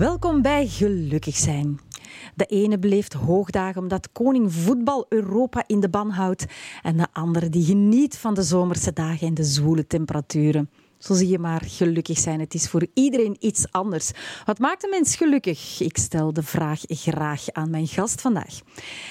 Welkom bij Gelukkig zijn. De ene beleeft hoogdagen omdat koning voetbal Europa in de ban houdt en de andere die geniet van de zomerse dagen en de zwoele temperaturen. Zo zie je maar, gelukkig zijn. Het is voor iedereen iets anders. Wat maakt een mens gelukkig? Ik stel de vraag graag aan mijn gast vandaag.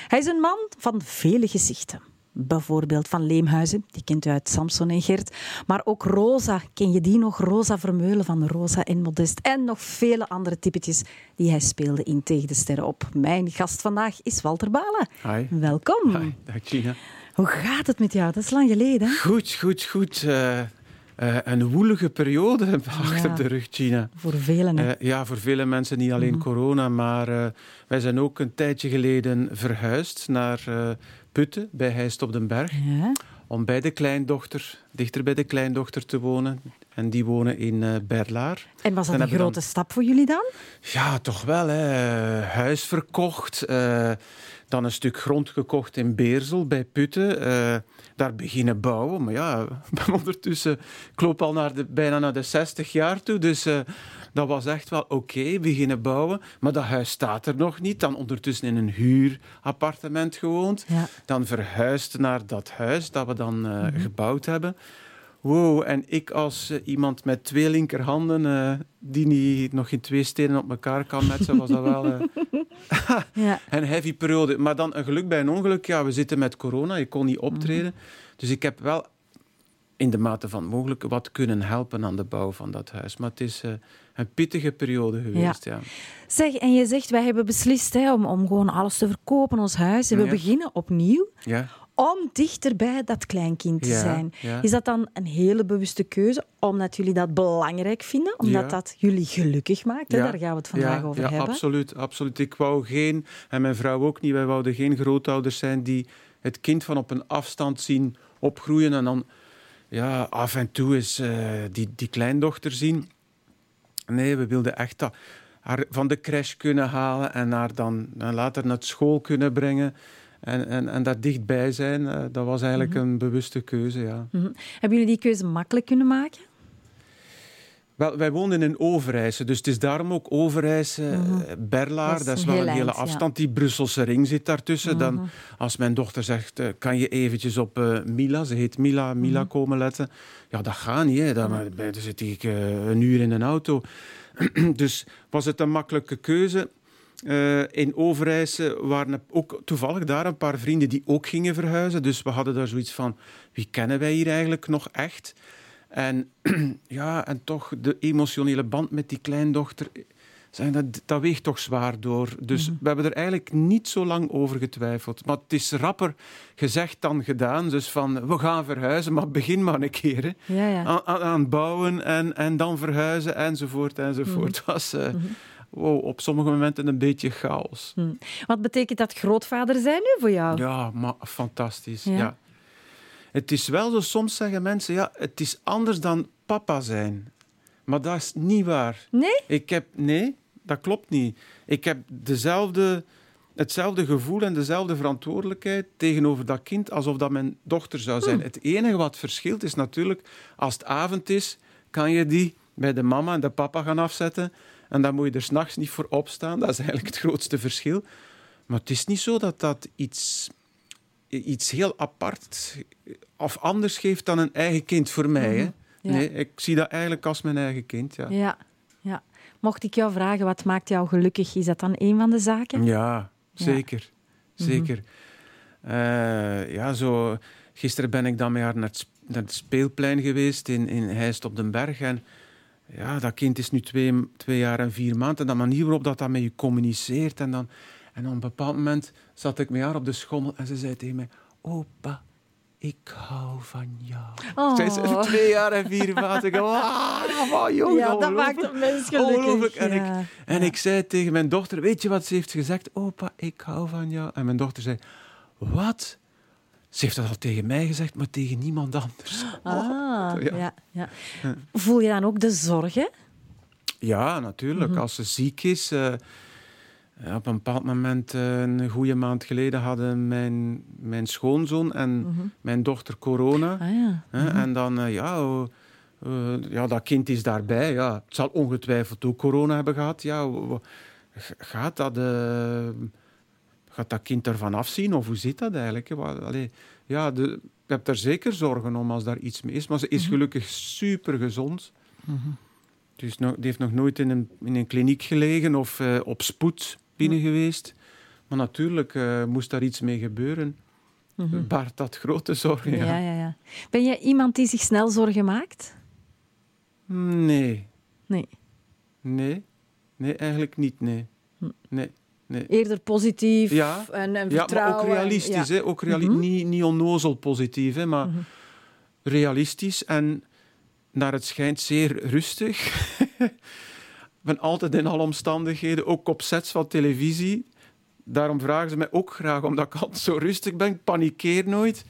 Hij is een man van vele gezichten. Bijvoorbeeld van Leemhuizen, die kent u uit Samson en Gert. Maar ook Rosa, ken je die nog? Rosa Vermeulen van Rosa en Modest. En nog vele andere typetjes die hij speelde in Tegen de Sterren op. Mijn gast vandaag is Walter Balen. Hi. Welkom. Hi, dag Gina. Hoe gaat het met jou? Dat is lang geleden. Goed, goed, goed. Uh, uh, een woelige periode achter de rug, Gina. Voor velen. Eh, ja, voor vele mensen niet alleen Mhm. corona, maar eh, wij zijn ook een tijdje geleden verhuisd naar eh, Putten bij Heist op den Berg. ja. Om bij de kleindochter, dichter bij de kleindochter te wonen. En die wonen in eh Berlaar. En was dat En een grote dan- stap voor jullie dan? Ja, toch wel. Hè. Huis verkocht. eh, dan een stuk grond gekocht in Beersel bij Putten. eh, daar beginnen bouwen. Maar ja, ondertussen ik loop al naar de, bijna naar de 60 jaar toe. Dus dat was echt wel oké, beginnen bouwen. Maar dat huis staat er nog niet. Dan ondertussen in een huurappartement gewoond. Ja. Dan verhuisd naar dat huis dat we dan eh, Mhm. gebouwd hebben. Wow, en ik als eh, iemand met twee linkerhanden, eh, die niet, nog geen twee stenen op elkaar kan metsen, was dat wel Ja. een heavy periode. Maar dan een geluk bij een ongeluk. Ja, we zitten met corona, ik kon niet optreden. Dus ik heb wel in de mate van het mogelijke wat kunnen helpen aan de bouw van dat huis. Maar het is eh, een pittige periode geweest, ja. Zeg, en je zegt, wij hebben beslist hè, om, om gewoon alles te verkopen, ons huis. En we Ja. beginnen opnieuw Ja, om dichter bij dat kleinkind te Ja, zijn. ja. Is dat dan een hele bewuste keuze, omdat jullie dat belangrijk vinden? Omdat Ja. dat jullie gelukkig maakt? Ja. Daar gaan we het vandaag ja, over ja, hebben. absoluut, absoluut. Ik wou geen, en mijn vrouw ook niet, wij wouden geen grootouders zijn die het kind van op een afstand zien opgroeien en dan ja, af en toe eens eh, die, die kleindochter zien. Nee, we wilden echt dat, haar van de crash kunnen halen en haar dan, later naar school kunnen brengen. En, en, en daar dichtbij zijn, eh, dat was eigenlijk Mhm. een bewuste keuze, ja. Mhm. Hebben jullie die keuze makkelijk kunnen maken? Wel, wij woonden in Overijse, dus het is daarom ook Overijse, Mhm. eh, Berlaar. Dat Dat is wel een hele eind, ja. afstand. Die Brusselse ring zit daartussen. Mhm. Dan, als mijn dochter zegt, eh, kan je eventjes op eh, Mila, ze heet Mila, Mila Mhm. komen letten. Ja, dat gaat niet. Hè. Dan, dan zit ik een uur in een auto. dus was het een makkelijke keuze. In Overijse waren ook toevallig daar een paar vrienden die ook gingen verhuizen. Dus we hadden daar zoiets van, wie kennen wij hier eigenlijk nog echt? En, ja, en toch de emotionele band met die kleindochter, zijn dat, dat weegt toch zwaar door. Dus Mhm. we hebben er eigenlijk niet zo lang over getwijfeld. Maar het is rapper gezegd dan gedaan. Dus van, we gaan verhuizen, maar begin maar een keer. Ja, ja. Aan, aan- aan bouwen en, en dan verhuizen, enzovoort, enzovoort. Was eh, wow, op sommige momenten een beetje chaos. Mhm. Wat betekent dat grootvader zijn nu voor jou? Ja, maar fantastisch. Ja. Ja. Het is wel zo, soms zeggen mensen, ja, het is anders dan papa zijn. Maar dat is niet waar. Nee? Ik heb, nee, dat klopt niet. Ik heb dezelfde, hetzelfde gevoel en dezelfde verantwoordelijkheid tegenover dat kind alsof dat mijn dochter zou zijn. Het enige wat verschilt is natuurlijk, als het avond is, kan je die bij de mama en de papa gaan afzetten. En dan moet je er s'nachts niet voor opstaan. Dat is eigenlijk het grootste verschil. Maar het is niet zo dat dat iets, iets heel apart of anders geeft dan een eigen kind voor mij. Hè? Ja. Nee, ik zie dat eigenlijk als mijn eigen kind. Ja. Ja. ja. Mocht ik jou vragen, wat maakt jou gelukkig? Is dat dan een van de zaken? Ja, zeker. Zeker. Eh, ja, zo... Gisteren ben ik dan met haar naar het, sp- naar het speelplein geweest in, in Heist op den Berg. En ja, dat kind is nu twee, twee jaar en vier maanden. En de manier waarop dat, dat met je communiceert. En, dan, en op een bepaald moment zat ik met haar op de schommel en ze zei tegen mij... Opa, ik hou van jou. Oh. Zij is twee jaar en vier maanden. Ik, ah, wat jong, ja, dat maakt een mens gelukkig. En, ja. ik, en Ja. ik zei tegen mijn dochter, weet je wat ze heeft gezegd? Opa, ik hou van jou. En mijn dochter zei, wat? Ze heeft dat al tegen mij gezegd, maar tegen niemand anders. Ah, Oh, ja. ja. Ja, Voel je dan ook de zorgen? Ja, natuurlijk. Mhm. Als ze ziek is... eh, ja, op een bepaald moment, eh, een goede maand geleden, hadden mijn, mijn schoonzoon en Mhm. mijn dochter corona. Ah ja. Hè, En dan, eh, ja, Eh, ja, dat kind is daarbij. Ja. Het zal ongetwijfeld ook corona hebben gehad. Ja, gaat, dat, gaat dat kind ervan afzien? Of hoe zit dat eigenlijk? Allee, ja, de, ik heb daar zeker zorgen om als daar iets mee is. Maar ze is gelukkig super gezond. Dus die heeft nog nooit in een, in een kliniek gelegen of op spoed binnen geweest. Maar natuurlijk eh, moest daar iets mee gebeuren. Baart dat grote zorgen? Ja. Ja, ja, ja. Ben je iemand die zich snel zorgen maakt? Nee, Nee. nee, nee, eigenlijk niet. Nee, nee, nee. Eerder positief Ja, en, en Ja, maar vertrouwen. ook en- realistisch. ja. Hè? Ook reali- niet, niet onnozel positief, hè? maar realistisch en naar het schijnt zeer rustig. Ik ben altijd in alle omstandigheden, ook op sets van televisie. Daarom vragen ze mij ook graag, omdat ik altijd zo rustig ben. Ik panikeer nooit.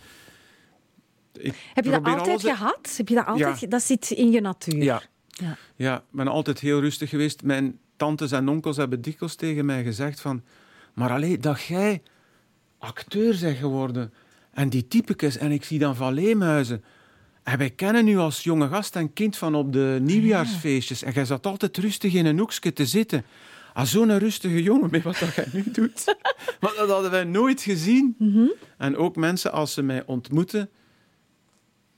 Ik Heb je dat altijd alles- gehad? Heb je dat altijd? Ja. Dat zit in je natuur. Ja, Ja. Ja, ik ben altijd heel rustig geweest. Mijn tantes en onkels hebben dikwijls tegen mij gezegd van... Maar alleen dat jij acteur bent geworden en die typekes en ik zie dan van Leemhuizen. En wij kennen u als jonge gast en kind van op de nieuwjaarsfeestjes. En jij zat altijd rustig in een hoekje te zitten. Ah, zo'n rustige jongen met wat dat jij nu doet. Maar dat hadden wij nooit gezien. En ook mensen, als ze mij ontmoeten,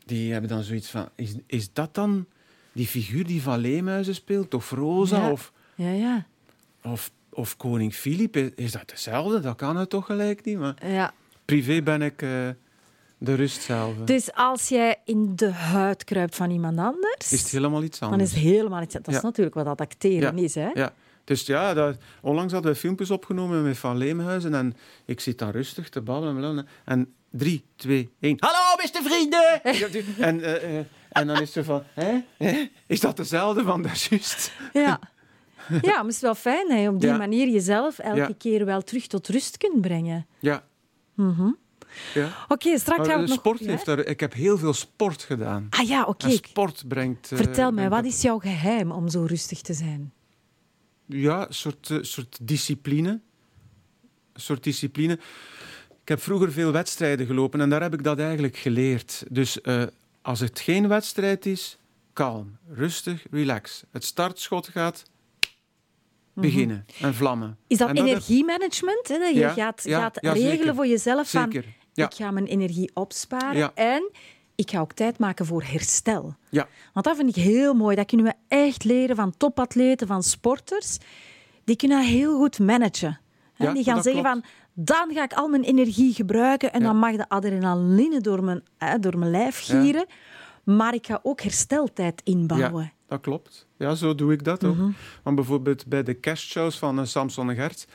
die hebben dan zoiets van... Is, is dat dan die figuur die van Leemhuizen speelt? Of Rosa? Ja. Of, Ja, ja. of, of koning Filip? Is, is dat hetzelfde? Dat kan het toch gelijk niet? Maar ja. privé ben ik eh, de rust zelf. Dus als jij in de huid kruipt van iemand anders, Is het helemaal iets dan anders? is het helemaal iets. Dat is Ja. natuurlijk wat dat acteren Ja. is. Hè? Ja. Dus ja, dat, onlangs hadden we filmpjes opgenomen met Van Leemhuizen en ik zit dan rustig te babbelen. en babbelen en drie, twee, één. Hallo, beste vrienden! en, eh, eh, en dan is ze van, hè? Hè? Is dat dezelfde van daar juist? Ja. Ja, maar het is wel fijn dat je op die Ja. manier jezelf elke Ja. keer wel terug tot rust kunt brengen. Ja. Ja. Oké, straks gaan we nog... sport heeft daar, ik heb heel veel sport gedaan. Ah ja, oké. Sport brengt... eh, Vertel mij, brengt wat is jouw geheim om zo rustig te zijn? Ja, een soort, eh, soort discipline. Een soort discipline. Ik heb vroeger veel wedstrijden gelopen en daar heb ik dat eigenlijk geleerd. Dus eh, als het geen wedstrijd is, kalm, rustig, relax. Het startschot gaat beginnen en vlammen. Mhm. Is dat energiemanagement? Je Ja, gaat, ja, gaat ja, regelen voor jezelf van... Zeker. Ja. Ik ga mijn energie opsparen Ja. en ik ga ook tijd maken voor herstel. Ja, Want dat vind ik heel mooi. Dat kunnen we echt leren van topatleten, van sporters. Die kunnen dat heel goed managen. Ja, die gaan zeggen klopt. van, dan ga ik al mijn energie gebruiken en Ja. dan mag de adrenaline door mijn, hè, door mijn lijf gieren. Maar ik ga ook hersteltijd inbouwen. Ja, dat klopt. Ja, zo doe ik dat ook. Mhm. Want bijvoorbeeld bij de kerstshows van eh, Samson en Gert,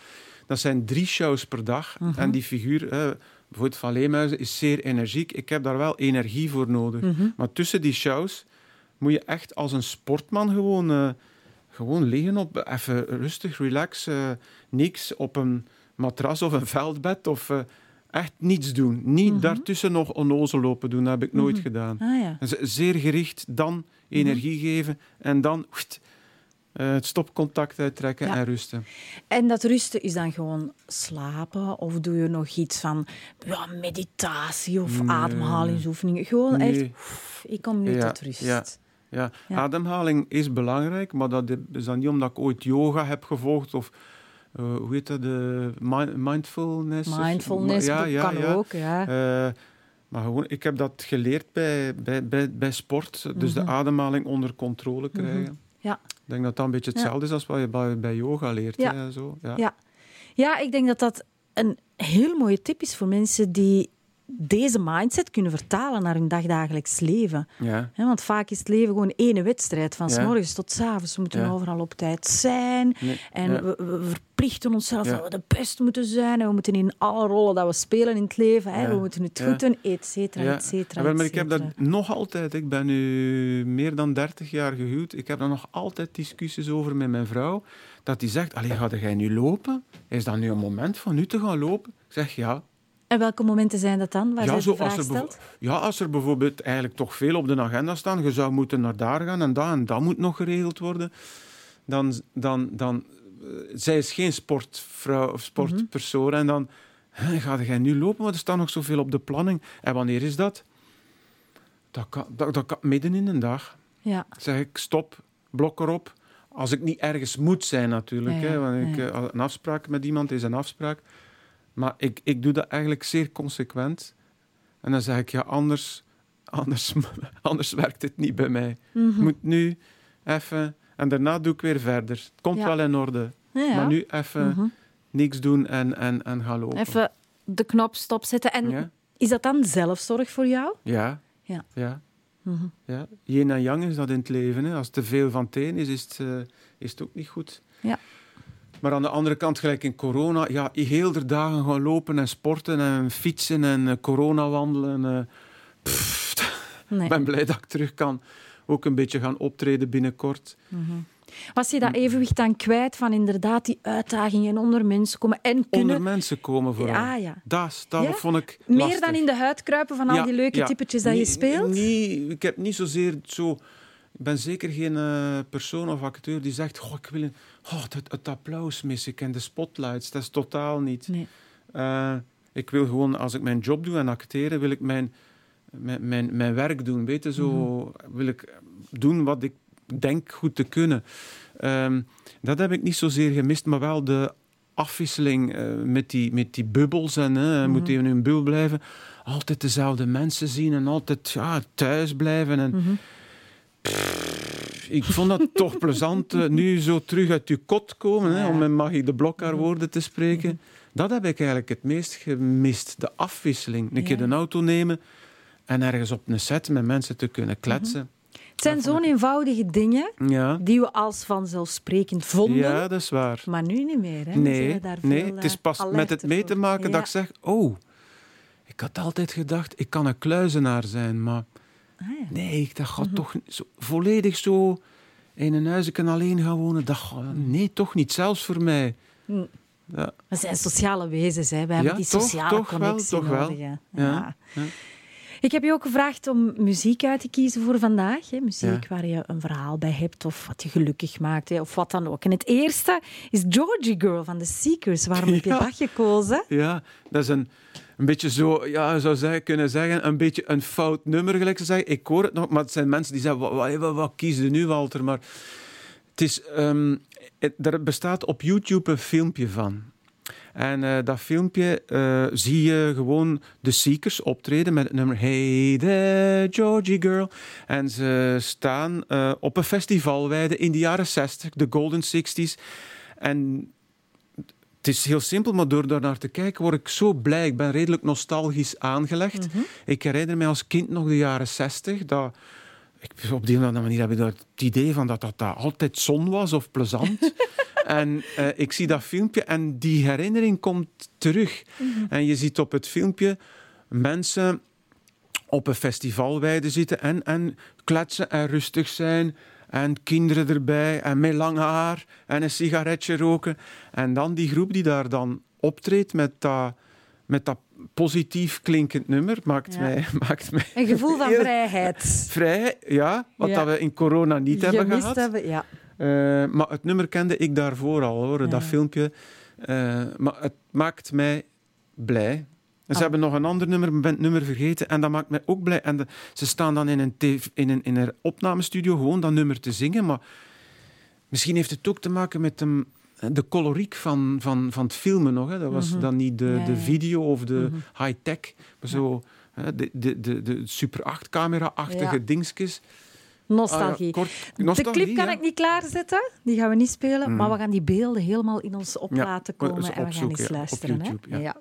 dat zijn drie shows per dag. Mhm. En die figuur, eh, bijvoorbeeld van Leemhuizen, is zeer energiek. Ik heb daar wel energie voor nodig. Mhm. Maar tussen die shows moet je echt als een sportman gewoon, eh, gewoon liggen op, even rustig, relax, eh, niks op een matras of een veldbed of eh, echt niets doen. Niet Mhm. daartussen nog onnozel lopen doen, dat heb ik nooit gedaan. Ah, ja. Zeer gericht, dan energie geven en dan eh, het stopcontact uittrekken Ja. en rusten. En dat rusten is dan gewoon slapen? Of doe je nog iets van ja, meditatie of Nee. ademhalingsoefeningen? Gewoon echt, oef, ik kom nu Ja, tot rust. ja. Ja, Ja. ademhaling is belangrijk, maar dat is dan niet omdat ik ooit yoga heb gevolgd of eh, hoe heet dat, de mi- mindfulness? Mindfulness ja, kan ook. Ja. Eh, maar gewoon, ik heb dat geleerd bij, bij, bij, bij sport, dus Mhm. de ademhaling onder controle krijgen. Ja. Ik denk dat dat een beetje hetzelfde is als wat je bij, bij yoga leert. Ja. hè, zo. Ja. Ja. ja, ik denk dat dat een heel mooie tip is voor mensen die deze mindset kunnen vertalen naar hun dagdagelijks leven. Ja. Want vaak is het leven gewoon één wedstrijd, van s Ja. morgens tot s avonds. We moeten Ja. overal op tijd zijn. Nee, En we, we verplichten onszelf dat we de beste moeten zijn. En we moeten in alle rollen dat we spelen in het leven, we moeten het goed doen, et cetera, Ja. et cetera. Maar ik heb dat nog altijd. Ik ben nu meer dan 30 jaar gehuwd. Ik heb daar nog altijd discussies over met mijn vrouw. Dat die zegt, allee, ga jij nu lopen? Is dat nu een moment van nu te gaan lopen? Ik zeg ja. En welke momenten zijn dat dan, waar ja, zo als er bevo- ja, als er bijvoorbeeld eigenlijk toch veel op de agenda staan, je zou moeten naar daar gaan en dat en dat moet nog geregeld worden, dan... dan, dan eh, zij is geen sportvrouw of sportpersoon en dan "Hè, ga jij nu lopen, maar er staat nog zoveel op de planning. En wanneer is dat? Dat kan, dat, dat kan midden in een dag. Ja. zeg ik stop, blok erop. Als ik niet ergens moet zijn natuurlijk. Ja, hè, want ik, ja. eh, een afspraak met iemand is een afspraak. Maar ik, ik doe dat eigenlijk zeer consequent. En dan zeg ik, ja, anders, anders, anders werkt het niet bij mij. Ik moet nu even... En daarna doe ik weer verder. Het komt Ja. wel in orde. Ja, ja. Maar nu even Mhm. niks doen en, en, en gaan lopen. Even de knop stopzetten. En is dat dan zelfzorg voor jou? Ja. Ja. ja. Mhm. Ja, yin en yang is dat in het leven. Hè. Als te veel van het een is, is het, eh, is het ook niet goed. Ja. Maar aan de andere kant, gelijk in corona, ja, heel de dagen gaan lopen en sporten en fietsen en eh, corona wandelen. eh, pff, Nee. Ik ben blij dat ik terug kan ook een beetje gaan optreden binnenkort. Was je dat evenwicht dan kwijt van inderdaad die uitdagingen onder mensen komen en kunnen... Onder mensen komen vooral. Ja, ja. Dat, dat Ja? vond ik Meer dan in de huid kruipen van al die leuke typetjes dat je speelt? niet- ik heb niet zozeer zo... Ik ben zeker geen eh, persoon of acteur die zegt... Goh, ik wil een, oh, het, het applaus mis ik en de spotlights. Dat is totaal niet. Nee. Eh, ik wil gewoon, als ik mijn job doe en acteren, wil ik mijn, mijn, mijn, mijn werk doen. Weet je, zo Mhm. wil ik doen wat ik denk goed te kunnen. Ehm, dat heb ik niet zozeer gemist, maar wel de afwisseling eh, met, die, met die bubbels. En hè, moet even in een bubbel blijven. Altijd dezelfde mensen zien en altijd ja, thuis blijven. En, Mhm. Ik vond dat toch plezant, eh, nu zo terug uit je kot komen, hè, om met Magie de Blok haar woorden te spreken. Dat heb ik eigenlijk het meest gemist, de afwisseling. Een keer de auto nemen en ergens op een set met mensen te kunnen kletsen. Het zijn zo'n eenvoudige dingen Ja. die we als vanzelfsprekend vonden, ja, dat is waar. maar nu niet meer. Hè? Nee, daar nee, veel, het is eh, pas met het mee te maken Ja. dat ik zeg, oh, ik had altijd gedacht, ik kan een kluizenaar zijn, maar Ah, ja. nee, dat gaat toch zo, volledig zo in een huisje alleen gaan wonen. Dat gaat, nee, toch niet, zelfs voor mij. Hm. Ja. We zijn sociale wezens, hè. we hebben Ja, die toch, sociale toch wel, connectie toch wel. nodig. Ja. Ik heb je ook gevraagd om muziek uit te kiezen voor vandaag. Hè? Muziek waar je een verhaal bij hebt of wat je gelukkig maakt hè? of wat dan ook. En het eerste is Georgie Girl van The Seekers. Waarom heb je dat gekozen? Ja, dat is een, een beetje zo, ja, zou zeggen, kunnen zeggen, een beetje een fout nummer, gelijk ze zeggen. Ik hoor het nog, maar het zijn mensen die zeggen, wat, wat, wat, nu, Walter? Maar het is, het- er bestaat op YouTube een filmpje van. En eh, dat filmpje eh, zie je gewoon de Seekers optreden met het nummer Hey there, Georgie Girl. En ze staan eh, op een festivalweide in de jaren 60, de Golden 60s. En het is heel simpel, maar door daar naar te kijken word ik zo blij. Ik ben redelijk nostalgisch aangelegd. Ik herinner me als kind nog de jaren 60. Dat, ik, op die of andere manier heb ik dat het idee van dat dat, dat altijd zon was of plezant. en eh, ik zie dat filmpje en die herinnering komt terug. En je ziet op het filmpje mensen op een festivalweide zitten en, en kletsen en rustig zijn. En kinderen erbij en met lang haar en een sigaretje roken. En dan die groep die daar dan optreedt met dat, met dat positief klinkend nummer, maakt, Ja. mij, maakt mij Een gevoel van vrijheid. vrij. Ja, wat Ja. dat we in corona niet hebben gehad. hebben, ja. Eh, maar het nummer kende ik daarvoor al, hoor, dat filmpje. Eh, maar het maakt mij blij. En ze Ah. hebben nog een ander nummer, ik ben het nummer vergeten, en dat maakt mij ook blij. En de- ze staan dan in een, tv in, een, in een opnamestudio gewoon dat nummer te zingen, maar misschien heeft het ook te maken met de, de coloriek van, van, van het filmen nog. Hè. Dat was Mhm. dan niet de, Ja, de video of de Mhm. high-tech, maar zo de, de, de, de Super 8-camera-achtige Ja. dingetjes. Nostalgie. Ah, kort, de nostalgie, clip kan ik niet klaarzetten, die gaan we niet spelen, Mm. maar we gaan die beelden helemaal in ons op laten komen en we gaan eens luisteren. hè. Ja.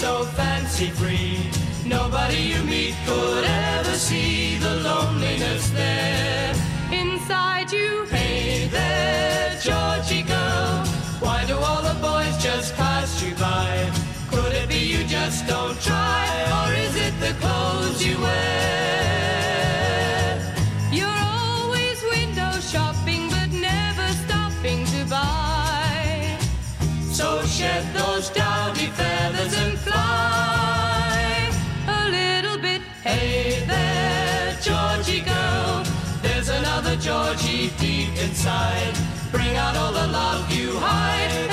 So fancy free. Nobody you meet could ever see the loneliness there inside you. Hey there, Georgie girl, why do all the boys just pass you by? Could it be you just don't try, or is it the clothes deep inside. Bring out all the love you hide,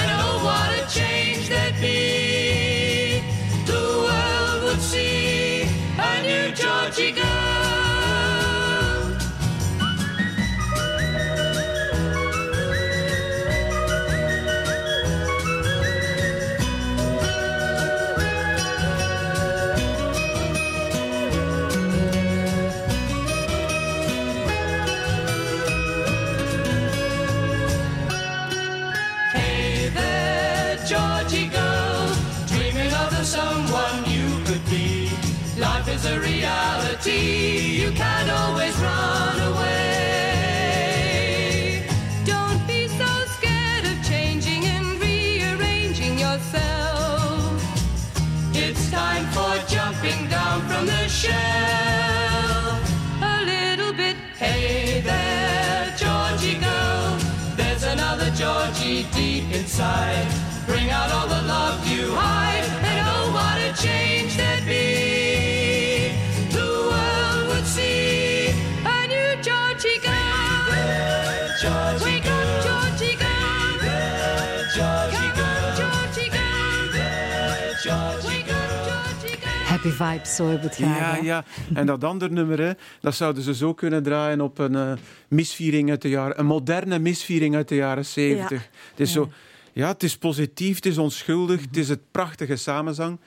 inside. Bring out all the love you hide, and oh, what a change there'd be. The world would see A new Georgie girl. there, Georgie Wake up, girl. Georgie girl. There, Georgie Come on, girl. Georgie girl. There, Georgie Wake up, Georgie girl. Happy vibes, zo heb het gaan. Ja, hè? ja. En dat andere nummer, hè, dat zouden ze zo kunnen draaien op een eh, misviering uit de jaren... Een moderne misviering uit de jaren zeventig. Het is Ja. zo... Ja, het is positief, het is onschuldig, het is het prachtige samenzang.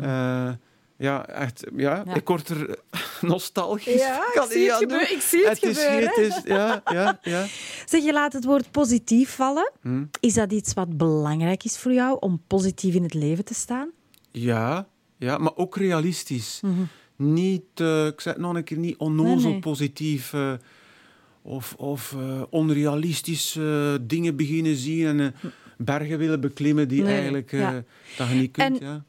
Eh, ja, echt, ja. Ja. ik word er nostalgisch. Ja, ik Kan zie het gebeuren, ik zie het is, gebeuren. Het is, ja, ja, ja. Zeg, je laat het woord positief vallen. Hm. Is dat iets wat belangrijk is voor jou om positief in het leven te staan? Ja, ja, maar ook realistisch. Niet, eh, ik zeg het nog een keer, niet onnozel Nee, nee. positief eh, of, of onrealistisch eh, dingen beginnen zien en eh, bergen willen beklimmen die Nee, eigenlijk dat je niet kunt. En- ja.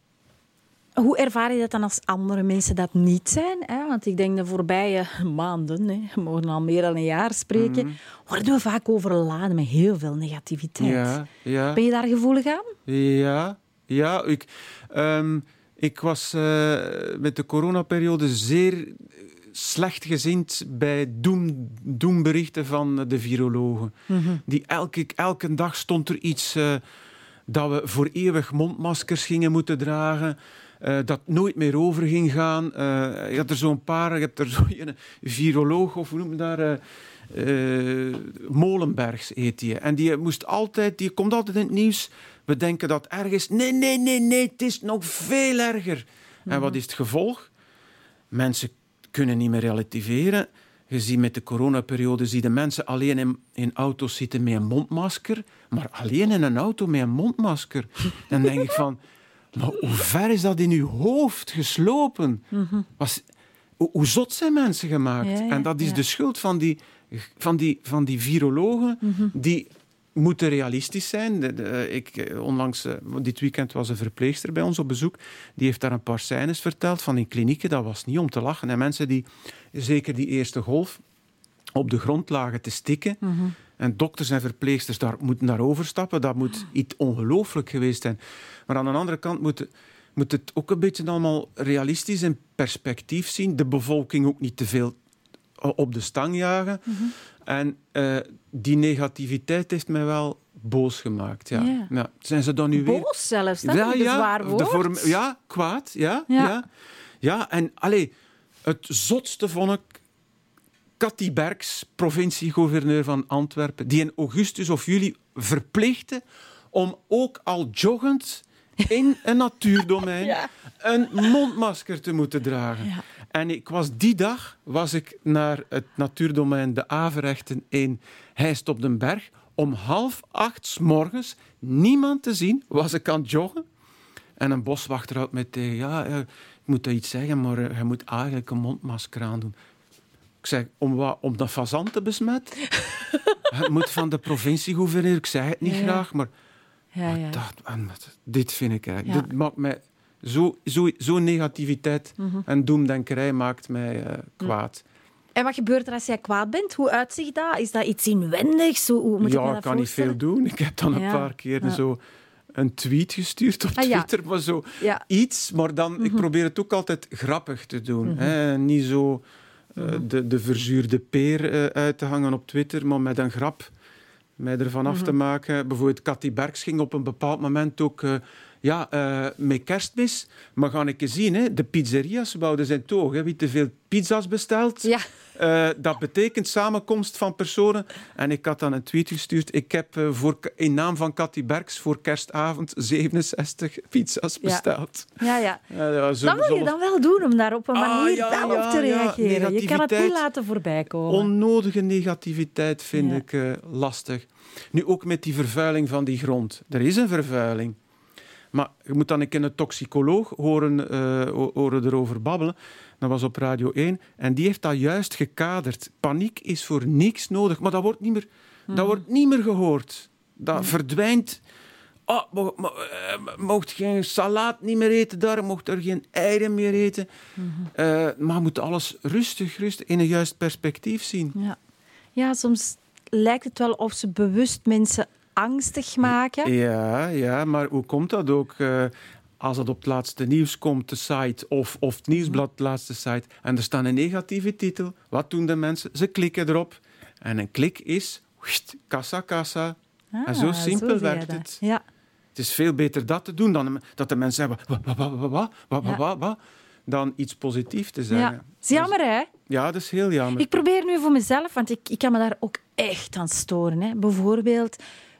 Hoe ervaar je dat dan als andere mensen dat niet zijn? Hè? Want ik denk de voorbije maanden, hè, we mogen al meer dan een jaar spreken, worden we vaak overladen met heel veel negativiteit. Ja. Ben je daar gevoelig aan? Ja, ja ik, ehm, ik was eh, met de coronaperiode zeer slecht gezind bij doem, doemberichten van de virologen. Die elke, elke dag stond er iets eh, dat we voor eeuwig mondmaskers gingen moeten dragen. eh, dat nooit meer over ging gaan. Eh, je had er zo'n paar, je hebt er zo'n viroloog, of hoe noem je dat? eh, Molenbergs heet die. En die moest altijd, die komt altijd in het nieuws. We denken dat ergens. Nee, nee, nee, nee, het is nog veel erger. En wat is het gevolg? Mensen kunnen niet meer relativeren. Je ziet met de coronaperiode zie je mensen alleen in, in auto's zitten met een mondmasker. Maar alleen in een auto met een mondmasker. Dan denk ik van, maar hoe ver is dat in uw hoofd geslopen? Was, hoe, hoe zot zijn mensen gemaakt? Ja, ja, en dat is ja. de schuld van die, van die, van die virologen die moeten realistisch zijn. De- de- ik, eh, onlangs, eh, dit weekend was een verpleegster bij ons op bezoek. Die heeft daar een paar scènes verteld van in klinieken. Dat was niet om te lachen. En mensen die, zeker die eerste golf, op de grond lagen te stikken. En dokters en verpleegsters daar moeten daar overstappen. Dat moet iets ongelooflijk geweest zijn. Maar aan de andere kant moet, moet het ook een beetje allemaal realistisch in perspectief zien. De bevolking ook niet te veel op de stang jagen. En eh, die negativiteit heeft mij wel boos gemaakt. Ja. Ja. Ja. Zijn ze dan nu weer... Boos zelfs, dat is een zwaar woord. vorm- ja, kwaad. Ja, Ja. ja. ja. en allee, het zotste vond ik Cathy Berks, provinciegouverneur van Antwerpen, die in augustus of juli verplichtte om ook al joggend in een natuurdomein Ja. een mondmasker te moeten dragen. Ja. En ik was die dag was ik naar het natuurdomein De Averechten in Heist op den Berg. Om half acht 's morgens, niemand te zien, was ik aan het joggen. En een boswachter houdt mij tegen. Ja, ik moet dat iets zeggen, maar eh, je moet eigenlijk een mondmasker aandoen. Ik zeg, om wat? Om de fazant te besmetten? het moet van de provinciegouverneur. Ik zeg het niet ja. graag, maar Ja, dat- dit vind ik eigenlijk. Dit maakt mij zo, zo, zo negativiteit Mhm. en doemdenkerij maakt mij eh, kwaad. En wat gebeurt er als jij kwaad bent? Hoe uitzicht dat? Is dat iets inwendigs? Hoe, hoe moet ik ja, dat ik kan niet veel doen. Ik heb dan een paar keer zo een tweet gestuurd op Ah. Twitter, maar zo. Mhm. iets. Maar dan, ik probeer het ook altijd grappig te doen. hè. Niet zo eh, Mhm. de, de verzuurde peer eh, uit te hangen op Twitter, maar met een grap mij ervan af te Mhm. maken. Bijvoorbeeld Cathy Berks ging op een bepaald moment ook... eh, ja, eh, met kerstmis. Maar ga ik eens zien, hè, de pizzeria's wouden zijn toog. Hè. Wie te veel pizza's bestelt, Ja. Eh, dat betekent samenkomst van personen. En ik had dan een tweet gestuurd. Ik heb eh, voor, in naam van Cathy Berks voor kerstavond 67 pizza's besteld. Ja, ja. Ja, dat wil je dan wel doen, om daar op een Ah, manier ja, op te reageren. Je kan het niet laten voorbij komen. Onnodige negativiteit vind ik eh, lastig. Nu ook met die vervuiling van die grond. Er is een vervuiling. Maar je moet dan een keer een toxicoloog horen, ho- horen erover babbelen. Dat was op Radio 1. En die heeft dat juist gekaderd. Paniek is voor niks nodig. Maar dat wordt niet meer, dat wordt niet meer gehoord. Dat verdwijnt. Oh, mo- mo- eh, mocht geen salaat niet meer eten daar, mocht er geen eieren meer eten. Eh, maar moet alles rustig, rustig in een juist perspectief zien. Ja. ja, soms lijkt het wel of ze bewust mensen angstig maken. Ja, ja, maar hoe komt dat ook? eh, als het op het laatste nieuws komt, de site, of, of het nieuwsblad, de laatste site, en er staat een negatieve titel, wat doen de mensen? Ze klikken erop. En een klik is kassa, kassa. en zo Ah, simpel werkt dat. het. Ja. Het is veel beter dat te doen dan dat de mensen zeggen, wat, wat, wat, wat, dan iets positiefs te zeggen. ja. is jammer, hè? Ja, dat is heel jammer. Ik probeer nu voor mezelf, want ik, ik kan me daar ook echt aan storen. Hè. Bijvoorbeeld,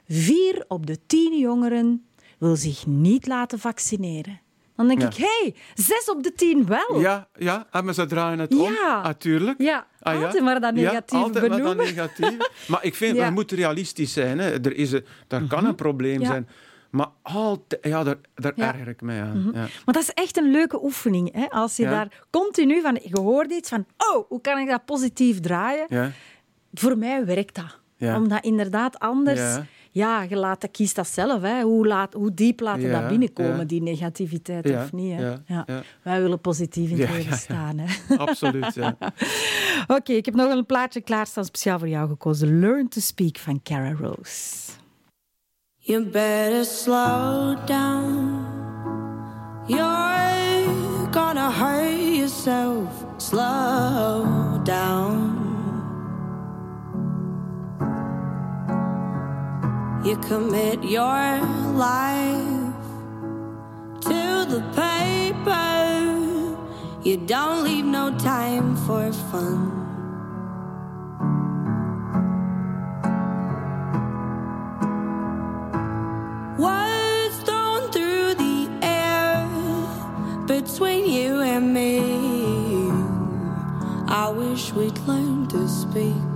vier op de tien jongeren wil zich niet laten vaccineren. Dan denk Ja. ik, hé, hey, zes op de tien wel. Ja, ja, ah, maar ze draaien het om. Ja. Natuurlijk. Ja, Ah, ja? altijd maar dat Ja, negatief altijd maar dat benoemen. negatief. Maar ik vind, Ja. Mhm. we moeten realistisch zijn. Hè. Er is een, daar kan een probleem Ja. zijn. Maar altijd, ja, daar, daar Ja. Mhm. erger ik mij aan. Ja. Maar dat is echt een leuke oefening. Hè? Als je Ja. daar continu van, je hoort iets van, oh, hoe kan ik dat positief draaien? Ja. Voor mij werkt dat. Ja. Omdat inderdaad anders... Ja. Je laat, dat kiest dat zelf. Hè. Hoe, laat, hoe diep laat je Ja, dat binnenkomen, ja. die negativiteit, Ja, of niet? Hè? ja, ja. Wij willen positief in het Ja, leven ja, ja. staan. Hè. Absoluut, ja. Oké, ik heb nog een plaatje klaarstaan speciaal voor jou gekozen. Learn to Speak van Cara Rose. You better slow down. You're gonna hurt yourself. Slow down. You commit your life to the paper. You don't leave no time for fun. Words thrown through the air between you and me. I wish we'd learn to speak.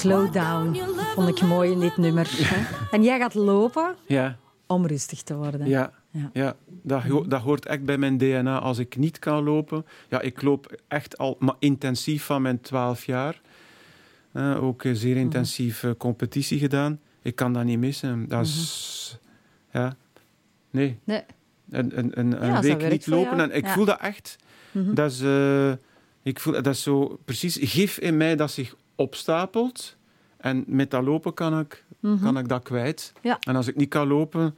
Slow down. Vond ik mooi in dit nummer. En jij gaat lopen Ja, om rustig te worden. ja. Ja. Ja, dat, dat hoort echt bij mijn DNA. Als ik niet kan lopen, ja, ik loop echt al maar intensief van mijn 12 jaar. Eh, ook zeer intensief eh, competitie gedaan. Ik kan dat niet missen. Dat is, ja, nee, Nee. een, een, een, Ja, week niet lopen. En ik Ja. voel dat echt. Mhm. Dat is, eh, ik voel, dat is zo precies gif in mij dat zich opstapelt. En met dat lopen kan ik, Mhm. kan ik dat kwijt. Ja. En als ik niet kan lopen,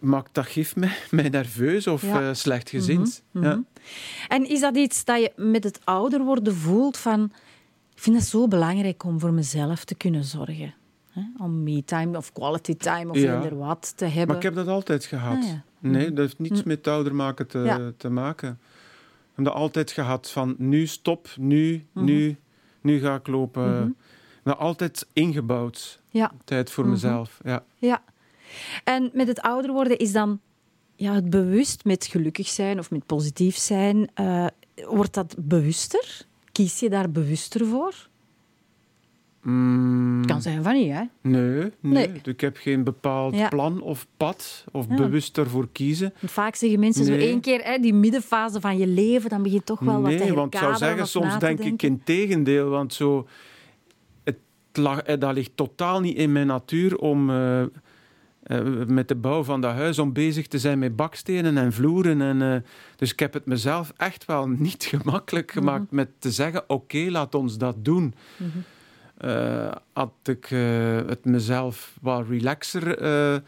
maakt dat gif mij, mij nerveus of Ja. eh, slechtgezind. Mhm. Ja. En is dat iets dat je met het ouder worden voelt van... Ik vind het zo belangrijk om voor mezelf te kunnen zorgen. Hè? Om me-time of quality time of Ja. eender wat te hebben. Maar ik heb dat altijd gehad. Ah. Nee, dat heeft niets met ouder maken te, te maken. Ik heb dat altijd gehad van nu stop, nu, nu, nu ga ik lopen. Dat altijd ingebouwd. Ja. Tijd voor Mhm. mezelf. Ja. Ja. En met het ouder worden is dan ja, het bewust met gelukkig zijn of met positief zijn. eh, wordt dat bewuster? Kies je daar bewuster voor? Mm, kan zijn van niet, hè? nee, nee, Nee. ik heb geen bepaald Ja. plan of pad of Ja. bewust ervoor kiezen. Want vaak zeggen mensen zo Nee. één keer hè, die middenfase van je leven, dan begin je toch wel wat te nee, want ik zou zeggen, soms denk ik in tegendeel. Want zo, het lag, eh, dat ligt totaal niet in mijn natuur om eh, eh, met de bouw van dat huis om bezig te zijn met bakstenen en vloeren. En, dus ik heb het mezelf echt wel niet gemakkelijk Mhm. gemaakt met te zeggen: oké, laat ons dat doen. Mhm. Had ik eh, het mezelf wat relaxer. eh, eh,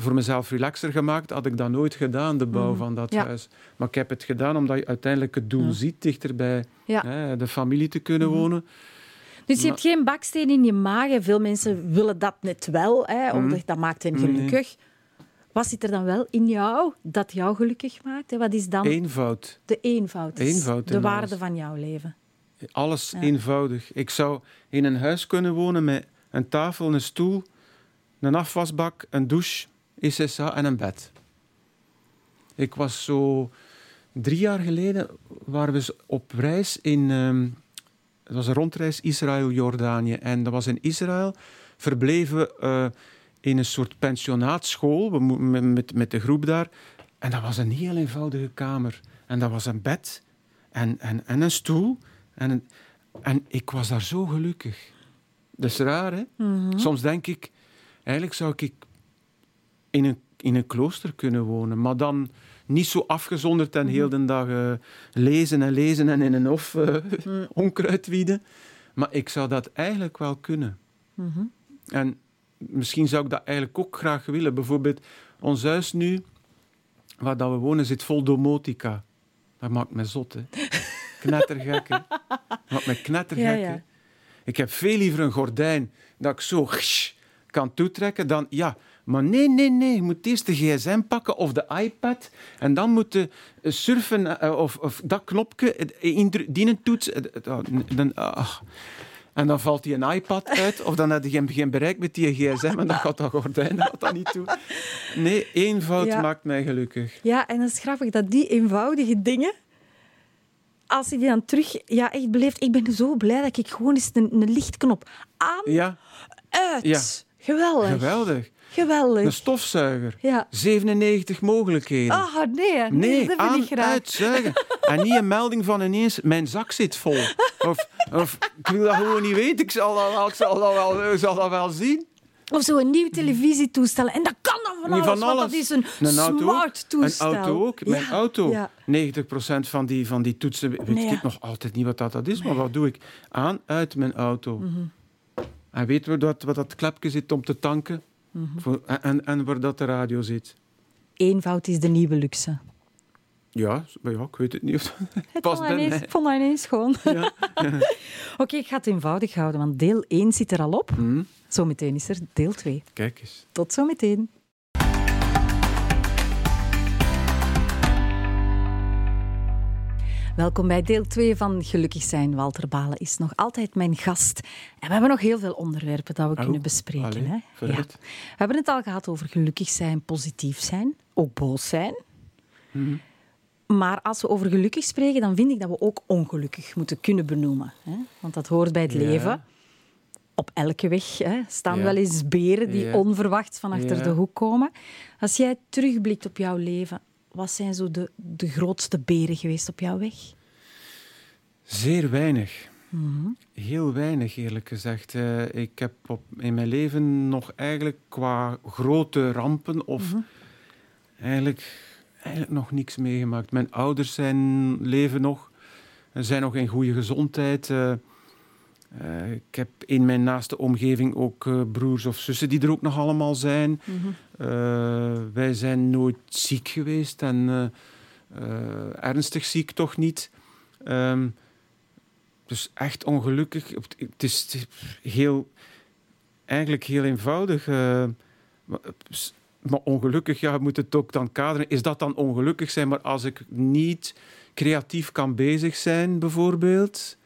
voor mezelf relaxer gemaakt, had ik dat nooit gedaan, de bouw Mhm. van dat Ja. huis. Maar ik heb het gedaan omdat je uiteindelijk het doel Ja. ziet, dichter bij Ja. hè, de familie te kunnen Mhm. wonen. Dus je Maar- hebt geen baksteen in je maag. Veel mensen willen dat net wel, hè, omdat Mhm. dat maakt hen Nee. gelukkig. Wat zit er dan wel in jou dat jou gelukkig maakt? Hè? Wat is dan Eenvoud. de eenvoud? is Eenvoud de waarde alles. van jouw leven. Alles Ja. eenvoudig. Ik zou in een huis kunnen wonen met een tafel, een stoel, een afwasbak, een douche, SSA en een bed. Ik was zo... Drie jaar geleden waren we op reis in... ehm, het was een rondreis Israël-Jordanië. En dat was in Israël. Verbleven we eh, in een soort pensionaatschool we met, met de groep daar. En dat was een heel eenvoudige kamer. En dat was een bed en, en, en een stoel. En, en ik was daar zo gelukkig. Dat is raar, hè? Mhm. Soms denk ik, eigenlijk zou ik in een, in een klooster kunnen wonen, maar dan niet zo afgezonderd en heel de dag eh, lezen en lezen en in een hof eh, onkruid wieden. Maar ik zou dat eigenlijk wel kunnen. Mhm. En misschien zou ik dat eigenlijk ook graag willen. Bijvoorbeeld, ons huis nu, waar dat we wonen, zit vol domotica. Dat maakt me zot, hè. Knettergek, hè. Maakt me knettergek, Ja, hè. ja. Ik heb veel liever een gordijn dat ik zo kan toetrekken dan... Ja, maar nee, nee, nee. Je moet eerst de gsm pakken of de iPad. En dan moet je surfen eh, of, of dat knopje, eh, die toets... oh, dan, ah. En dan valt die een iPad uit, of dan heb je geen, geen bereik met die gsm en dan gaat dat gordijn dat dat niet toe. Nee, eenvoud Ja. maakt mij gelukkig. Ja, en dat is grappig dat die eenvoudige dingen, als je die dan terug ja, echt beleeft, ik ben zo blij dat ik gewoon eens een, een lichtknop aan, Ja, uit. Ja. Geweldig. geweldig. Geweldig. Een stofzuiger. Ja. 97 mogelijkheden. Ah, nee, nee, Nee, dat aan, ik graag. uit, zuigen. En niet een melding van ineens, mijn zak zit vol. Of, of ik wil dat gewoon niet weten, ik zal dat wel, ik zal dat wel, ik zal dat wel zien. Of zo een nieuw televisietoestel. En dat kan dan van alles, van want alles. dat is een, Een auto ook. smart toestel. Een auto ook. Mijn Ja, auto. ja. 90% van die, van die toetsen weet Nee, ik ja. nog altijd niet wat dat, dat is. Maar wat doe ik? Aan, uit mijn auto. Mhm. En weten we dat, wat dat klepje zit om te tanken? Mhm. Voor, en- en, waar dat de radio zit? Eenvoud is de nieuwe luxe. Ja, maar ja, ik weet het niet. Of, Het bij ineens, mij. vond dat ineens gewoon. ja. Oké, ik ga het eenvoudig houden, want deel 1 zit er al op. Hm, Zometeen is er deel 2. kijk eens. Tot zometeen. Welkom bij deel 2 van Gelukkig zijn. Walter Balen is nog altijd mijn gast. En we hebben nog heel veel onderwerpen dat we Oh, kunnen bespreken. allee, hè? We hebben het al gehad over gelukkig zijn, positief zijn, ook boos zijn. Mhm. Maar als we over gelukkig spreken, dan vind ik dat we ook ongelukkig moeten kunnen benoemen. Hè? Want dat hoort bij het Ja. leven. Op elke weg hè, staan Ja. wel eens beren die Ja. onverwacht van achter Ja. de hoek komen. Als jij terugblikt op jouw leven, wat zijn zo de, de grootste beren geweest op jouw weg? Zeer weinig. Heel weinig, eerlijk gezegd. Eh, ik heb op, in mijn leven nog eigenlijk qua grote rampen of eigenlijk, eigenlijk nog niks meegemaakt. Mijn ouders zijn, leven nog, en zijn nog in goede gezondheid. Eh, eh, ik heb in mijn naaste omgeving ook eh, broers of zussen die er ook nog allemaal zijn. Eh, wij zijn nooit ziek geweest en ernstig ziek toch niet. Ehm, dus echt ongelukkig. Het is, heel, eigenlijk heel eenvoudig. maar, maar ongelukkig, ja, je moet het ook dan kaderen. Is dat dan ongelukkig zijn? Maar als ik niet creatief kan bezig zijn, bijvoorbeeld,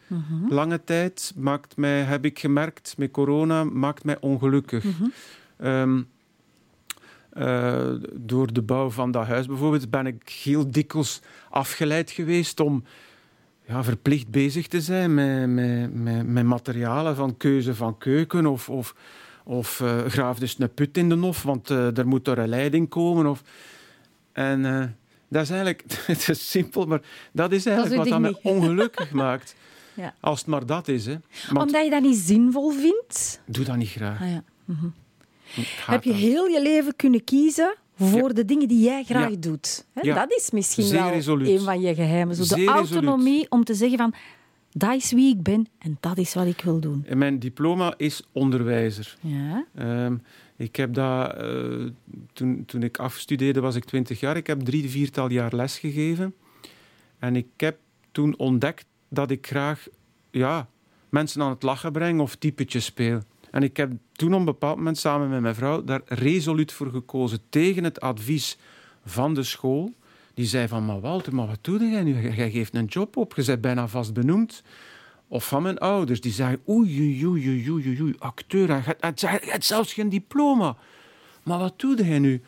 lange tijd, maakt mij, heb ik gemerkt, met corona, maakt mij ongelukkig. Ehm, eh, door de bouw van dat huis bijvoorbeeld ben ik heel dikwijls afgeleid geweest om ja, verplicht bezig te zijn met, met, met, met materialen van keuze van keuken of, of, of eh, graaf dus een put in de hof, want eh, er moet er een leiding komen. Of... En dat is eigenlijk, het is simpel, maar dat is eigenlijk wat dat niet. ongelukkig maakt. Ja. Als het maar dat is. Hè. Want Omdat je dat niet zinvol vindt? doe dat niet graag. Ah, ja. Haat Heb je heel je leven kunnen kiezen voor de dingen die jij graag doet? Hè, Ja. Dat is misschien Zeer wel resoluut. een van je geheimen. Zo de Zeer resoluut. autonomie om te zeggen van... Dat is wie ik ben en dat is wat ik wil doen. En Mijn diploma is onderwijzer. Ja. Ehm, ik heb dat, eh, toen, toen ik afstudeerde was ik twintig jaar. Ik heb drie, viertal jaar les gegeven. En ik heb toen ontdekt dat ik graag ja, mensen aan het lachen breng of typetjes speel. En ik heb toen op een bepaald moment samen met mijn vrouw daar resoluut voor gekozen. Tegen het advies van de school. Die zei van, maar Walter, maar wat doe jij nu? Jij geeft een job op, je bent bijna vast benoemd. Of van mijn ouders, die zeiden, oei, oei, oei, oei, oei, acteur, je hebt zelfs geen diploma. Maar wat doe jij nu?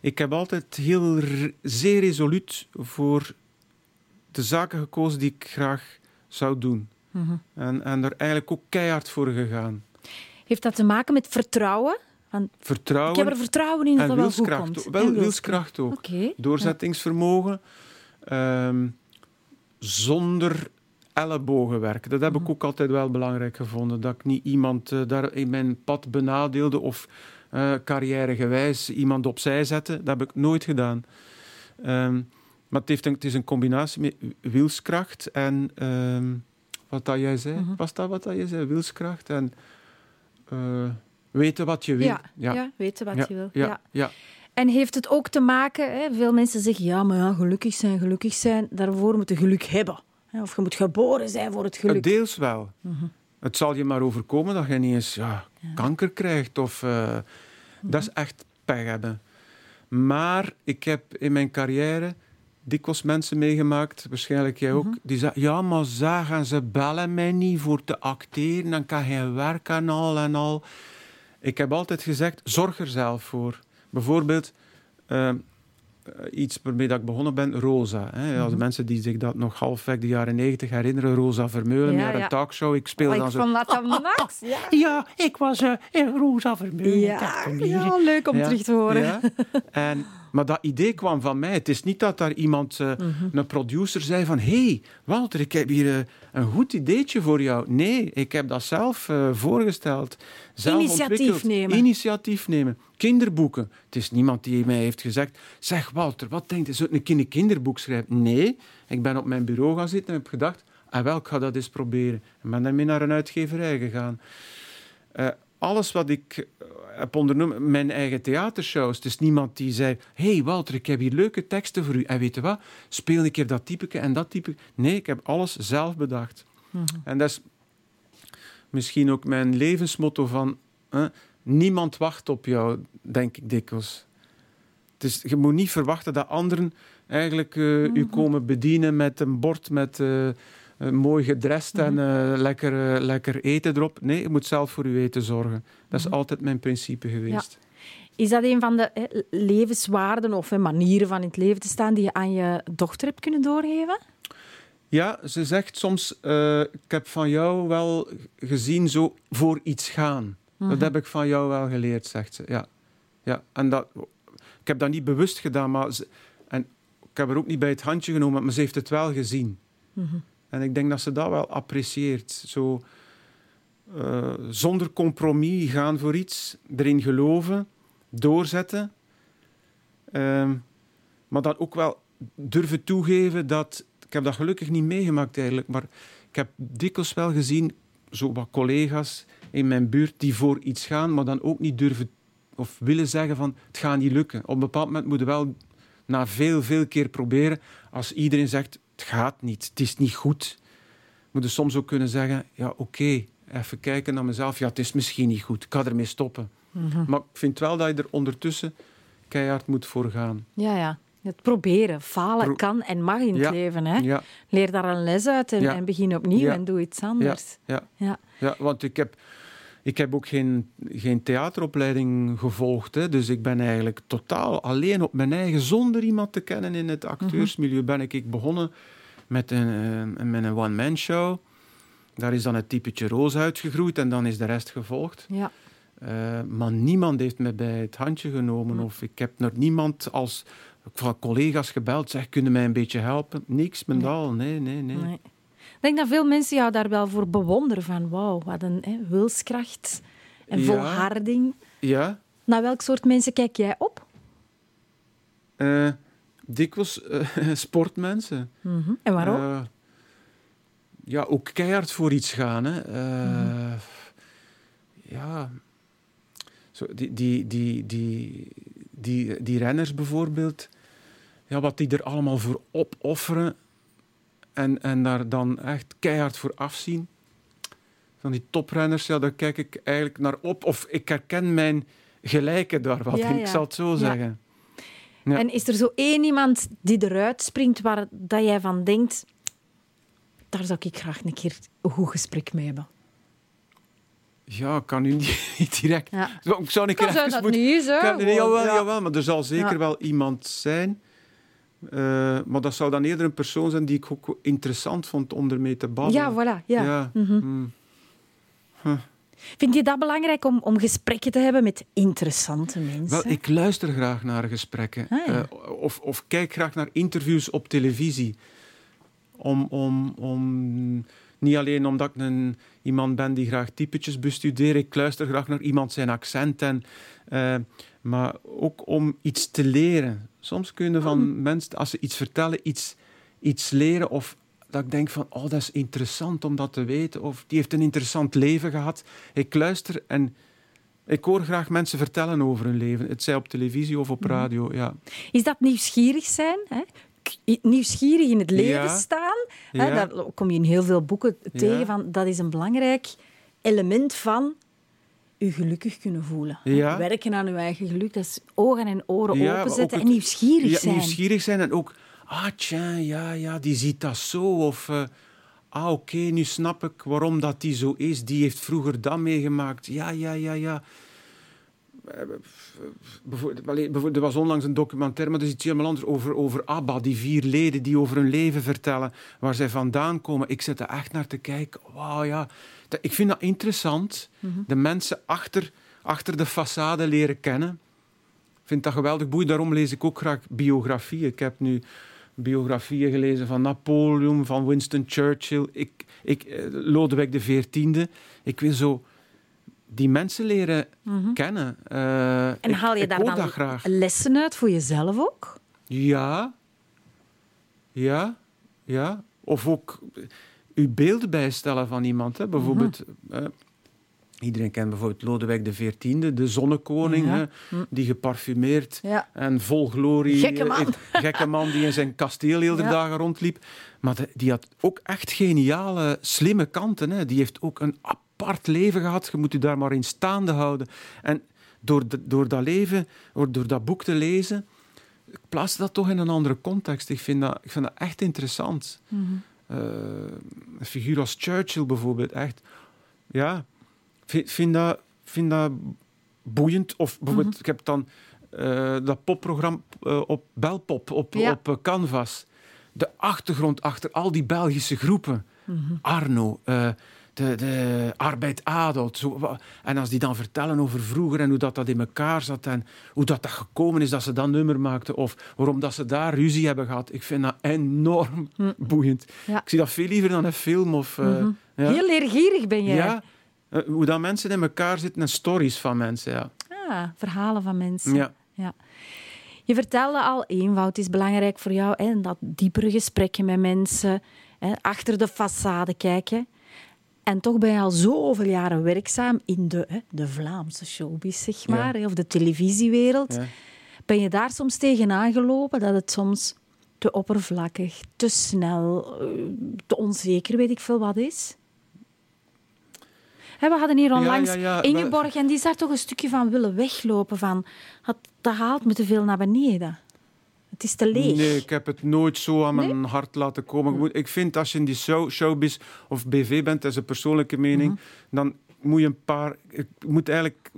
Ik heb altijd heel zeer resoluut voor de zaken gekozen die ik graag zou doen. en, en er eigenlijk ook keihard voor gegaan. Heeft dat te maken met vertrouwen? Vertrouwen ik heb er vertrouwen in dat dat wel goed komt. ook. Wel En wilskracht ook. Doorzettingsvermogen. ehm, zonder ellebogenwerk. Dat heb ik ook altijd wel belangrijk gevonden. Dat ik niet iemand eh, daar in mijn pad benadeelde of eh, carrièregewijs iemand opzij zette. Dat heb ik nooit gedaan. Ehm, maar het, heeft een, het is een combinatie met wilskracht en ehm, wat dat jij zei. Was dat wat dat je zei? Wilskracht en eh, weten wat je wil. Ja, ja. weten wat ja, je wil. Ja, Ja. En heeft het ook te maken, hè, veel mensen zeggen, ja, maar ja, gelukkig zijn, gelukkig zijn, daarvoor moet je geluk hebben. Hè, Of je moet geboren zijn voor het geluk. deels wel. Het zal je maar overkomen dat je niet eens ja, kanker krijgt. Of, eh, Dat is echt pech hebben. Maar ik heb in mijn carrière dikwijls mensen meegemaakt, waarschijnlijk jij ook, die zeiden, ja, maar zagen ze bellen mij niet voor te acteren, dan kan je werk en al en al. Ik heb altijd gezegd, zorg er zelf voor. Bijvoorbeeld, eh, eh, iets waarmee dat ik begonnen ben, Rosa. Hè. Als mensen die zich dat nog halfweg de jaren negentig herinneren, Rosa Vermeulen, Ja, ja. een talkshow. Ik speel Oh, dan ik zo... vond dat dan max. Ja. Ja, ik was in Rosa Vermeulen. Ja, ja, leuk om terug te horen. En, maar dat idee kwam van mij. Het is niet dat daar iemand, eh, Mhm. een producer, zei van... Hé, hey, Walter, ik heb hier eh, een goed ideetje voor jou. Nee, ik heb dat zelf eh, voorgesteld. Zelf Initiatief ontwikkeld. nemen. Initiatief nemen. Kinderboeken. Het is niemand die mij heeft gezegd... Zeg, Walter, wat denkt je? Zou ik een kind een kinderboek schrijven? Nee, ik ben op mijn bureau gaan zitten en heb gedacht... Ah, wel, ik ga dat eens proberen. En ben daarmee naar een uitgeverij gegaan. Alles wat ik eh, heb ondernomen, mijn eigen theatershows. Het is niemand die zei: hey Walter, ik heb hier leuke teksten voor u. En weet je wat? Speel een keer dat typeke en dat type. Nee, ik heb alles zelf bedacht. En dat is misschien ook mijn levensmotto van... niemand wacht op jou, denk ik dikwijls. Is, je moet niet verwachten dat anderen eigenlijk eh, u komen bedienen met een bord met eh, eh, mooi gedrest en eh, lekker, eh, lekker eten erop. Nee, je moet zelf voor je eten zorgen. Dat is altijd mijn principe geweest. Is dat een van de levenswaarden of manieren van in het leven te staan die je aan je dochter hebt kunnen doorgeven? Ja, ze zegt soms, ik heb van jou wel gezien zo voor iets gaan. Dat heb ik van jou wel geleerd, zegt ze. Ja. Ja, en dat, ik heb dat niet bewust gedaan, maar ze, en ik heb er ook niet bij het handje genomen, maar ze heeft het wel gezien. En ik denk dat ze dat wel apprecieert. Zo, eh, zonder compromis gaan voor iets, erin geloven, doorzetten. Ehm, maar dan ook wel durven toegeven dat... Ik heb dat gelukkig niet meegemaakt eigenlijk, maar ik heb dikwijls wel gezien, zo wat collega's in mijn buurt die voor iets gaan, maar dan ook niet durven of willen zeggen van het gaat niet lukken. Op een bepaald moment moeten we wel na veel, veel keer proberen. Als iedereen zegt het gaat niet, het is niet goed, moeten we soms ook kunnen zeggen ja oké, even kijken naar mezelf. Ja, het is misschien niet goed, ik ga ermee stoppen. Maar ik vind wel dat je er ondertussen keihard moet voor gaan. Ja, ja. Het proberen. Falen Pro- kan en mag in het Ja. leven. Hè? Ja, Leer daar een les uit en, Ja. en begin opnieuw en doe iets anders. ja. Ja. Ja, want ik heb, ik heb ook geen, geen theateropleiding gevolgd. Hè. Dus ik ben eigenlijk totaal alleen op mijn eigen, zonder iemand te kennen in het acteursmilieu, ben ik, ik begonnen met een, eh, met een one-man show. Daar is dan het typetje roos uitgegroeid en dan is de rest gevolgd. Ja. Eh, maar niemand heeft me bij het handje genomen. Of ik heb nog niemand als van collega's gebeld. Zeg, kunnen mij een beetje helpen? Niks, Mendal. Nee, nee, nee. Denk dat veel mensen jou daar wel voor bewonderen. Van wauw, wat een hè, wilskracht en Ja. volharding. Ja, Naar welk soort mensen kijk jij op? eh, dikwijls eh, sportmensen. Mhm. En waarom? Eh, ja, ook keihard voor iets gaan. Hè. Ja, zo, die, die, die, die, die, die renners bijvoorbeeld, ja, wat die er allemaal voor opofferen en, en daar dan echt keihard voor afzien. Van die toprenners, ja, daar kijk ik eigenlijk naar op. Of ik herken mijn gelijken daar wat Ja, in, ja. ik zal het zo zeggen. ja. En is er zo één iemand die eruit springt waar dat jij van denkt... Daar zou ik graag een keer een goed gesprek mee hebben. Ja, ik kan nu niet, niet direct... Ja. Ik zou een keer Kan zou dat moeten- niet? Kan- nee, jawel, ja. jawel, maar er zal zeker Ja. wel iemand zijn. Eh, maar dat zou dan eerder een persoon zijn die ik ook interessant vond om ermee te babbelen. Ja, voilà. Ja. Mhm. mm. Vind je dat belangrijk om, om gesprekken te hebben met interessante mensen? Wel, ik luister graag naar gesprekken. Ah, ja. Eh, of, of kijk graag naar interviews op televisie. Om, om, om, niet alleen omdat ik een, iemand ben die graag typetjes bestudeert. Ik luister graag naar iemand zijn accent. En, eh, maar ook om iets te leren. Soms kunnen van Hmm. mensen, als ze iets vertellen, iets, iets leren. Of dat ik denk van, oh, dat is interessant om dat te weten. Of die heeft een interessant leven gehad. Ik luister en ik hoor graag mensen vertellen over hun leven. Het zij op televisie of op radio. Ja. Is dat nieuwsgierig zijn? Hè? Nieuwsgierig in het leven Ja. staan. Hè? Ja. Daar kom je in heel veel boeken tegen. Van, dat is een belangrijk element van je gelukkig kunnen voelen. Ja. Werken aan je eigen geluk. Dat is ogen en oren Ja, openzetten en nieuwsgierig ja, zijn. Nieuwsgierig zijn en ook, ah tja, ja, ja, die ziet dat zo. Of, eh, ah oké, nu snap ik waarom dat die zo is. Die heeft vroeger dat meegemaakt. Ja, ja, ja, ja. Eh, er was onlangs een documentaire, maar dat is iets helemaal anders, over, over ABBA, die vier leden die over hun leven vertellen, waar zij vandaan komen. Ik zit er echt naar te kijken. Wauw, ja. Ik vind dat interessant. De mensen achter, achter de façade leren kennen. Ik vind dat geweldig boeiend. Daarom lees ik ook graag biografieën. Ik heb nu biografieën gelezen van Napoleon, van Winston Churchill, ik, ik, eh, Lodewijk XIV. Ik wil zo die mensen leren kennen. Eh, Mhm. En ik- haal je daar dan graag. lessen uit voor jezelf ook? Ja. Ja. Ja. Of ook uw beelden bijstellen van iemand. Hè. Bijvoorbeeld, Mhm. eh, iedereen kent bijvoorbeeld Lodewijk XIV, de zonnekoning, hè, die geparfumeerd Ja. en vol glorie. Gekke man. eh, gekke man die in zijn kasteel heel de Ja. dagen rondliep. Maar de- die had ook echt geniale, slimme kanten. Hè. Die heeft ook een apart leven gehad. Je moet je daar maar in staande houden. En door, de- door dat leven, door, door dat boek te lezen, ik plaats dat toch in een andere context. Ik vind dat, ik vind dat echt interessant. Eh, een figuur als Churchill bijvoorbeeld, echt. Ja, vind, vind, dat, vind dat boeiend. Of bijvoorbeeld, ik heb dan eh, dat popprogramma eh, op Belpop, op, Ja. op eh, Canvas. de achtergrond achter al die Belgische groepen. Arno, eh, de, de Arbeid Adelt. Zo, en als die dan vertellen over vroeger en hoe dat, dat in elkaar zat en hoe dat, dat gekomen is dat ze dat nummer maakten of waarom dat ze daar ruzie hebben gehad. Ik vind dat enorm boeiend. Ja. Ik zie dat veel liever dan een film. Of, eh, ja. Heel leergierig ben jij. Ja, eh, hoe dat mensen in elkaar zitten en stories van mensen. Ja. Ah, verhalen van mensen. Ja. Ja. Je vertelde al, eenvoud is belangrijk voor jou. Hè, en dat diepere gesprekken met mensen. Hè, achter de façade kijken. En toch ben je al zoveel jaren werkzaam in de, hè, de Vlaamse showbiz, zeg Ja. maar. hè, Of de televisiewereld. Ja. Ben je daar soms tegenaan gelopen dat het soms te oppervlakkig, te snel, eh, te onzeker, weet ik veel wat is? Hè, we hadden hier onlangs ja, Ingeborg en die is daar toch een stukje van willen weglopen. Van, "Dat- dat haalt me te veel naar beneden. Het is te leeg. Nee, ik heb het nooit zo aan mijn hart laten komen. Moet- Ik vind als je in die show, showbiz of BV bent, dat is een persoonlijke mening, Mhm. dan moet je een paar. Je moet eigenlijk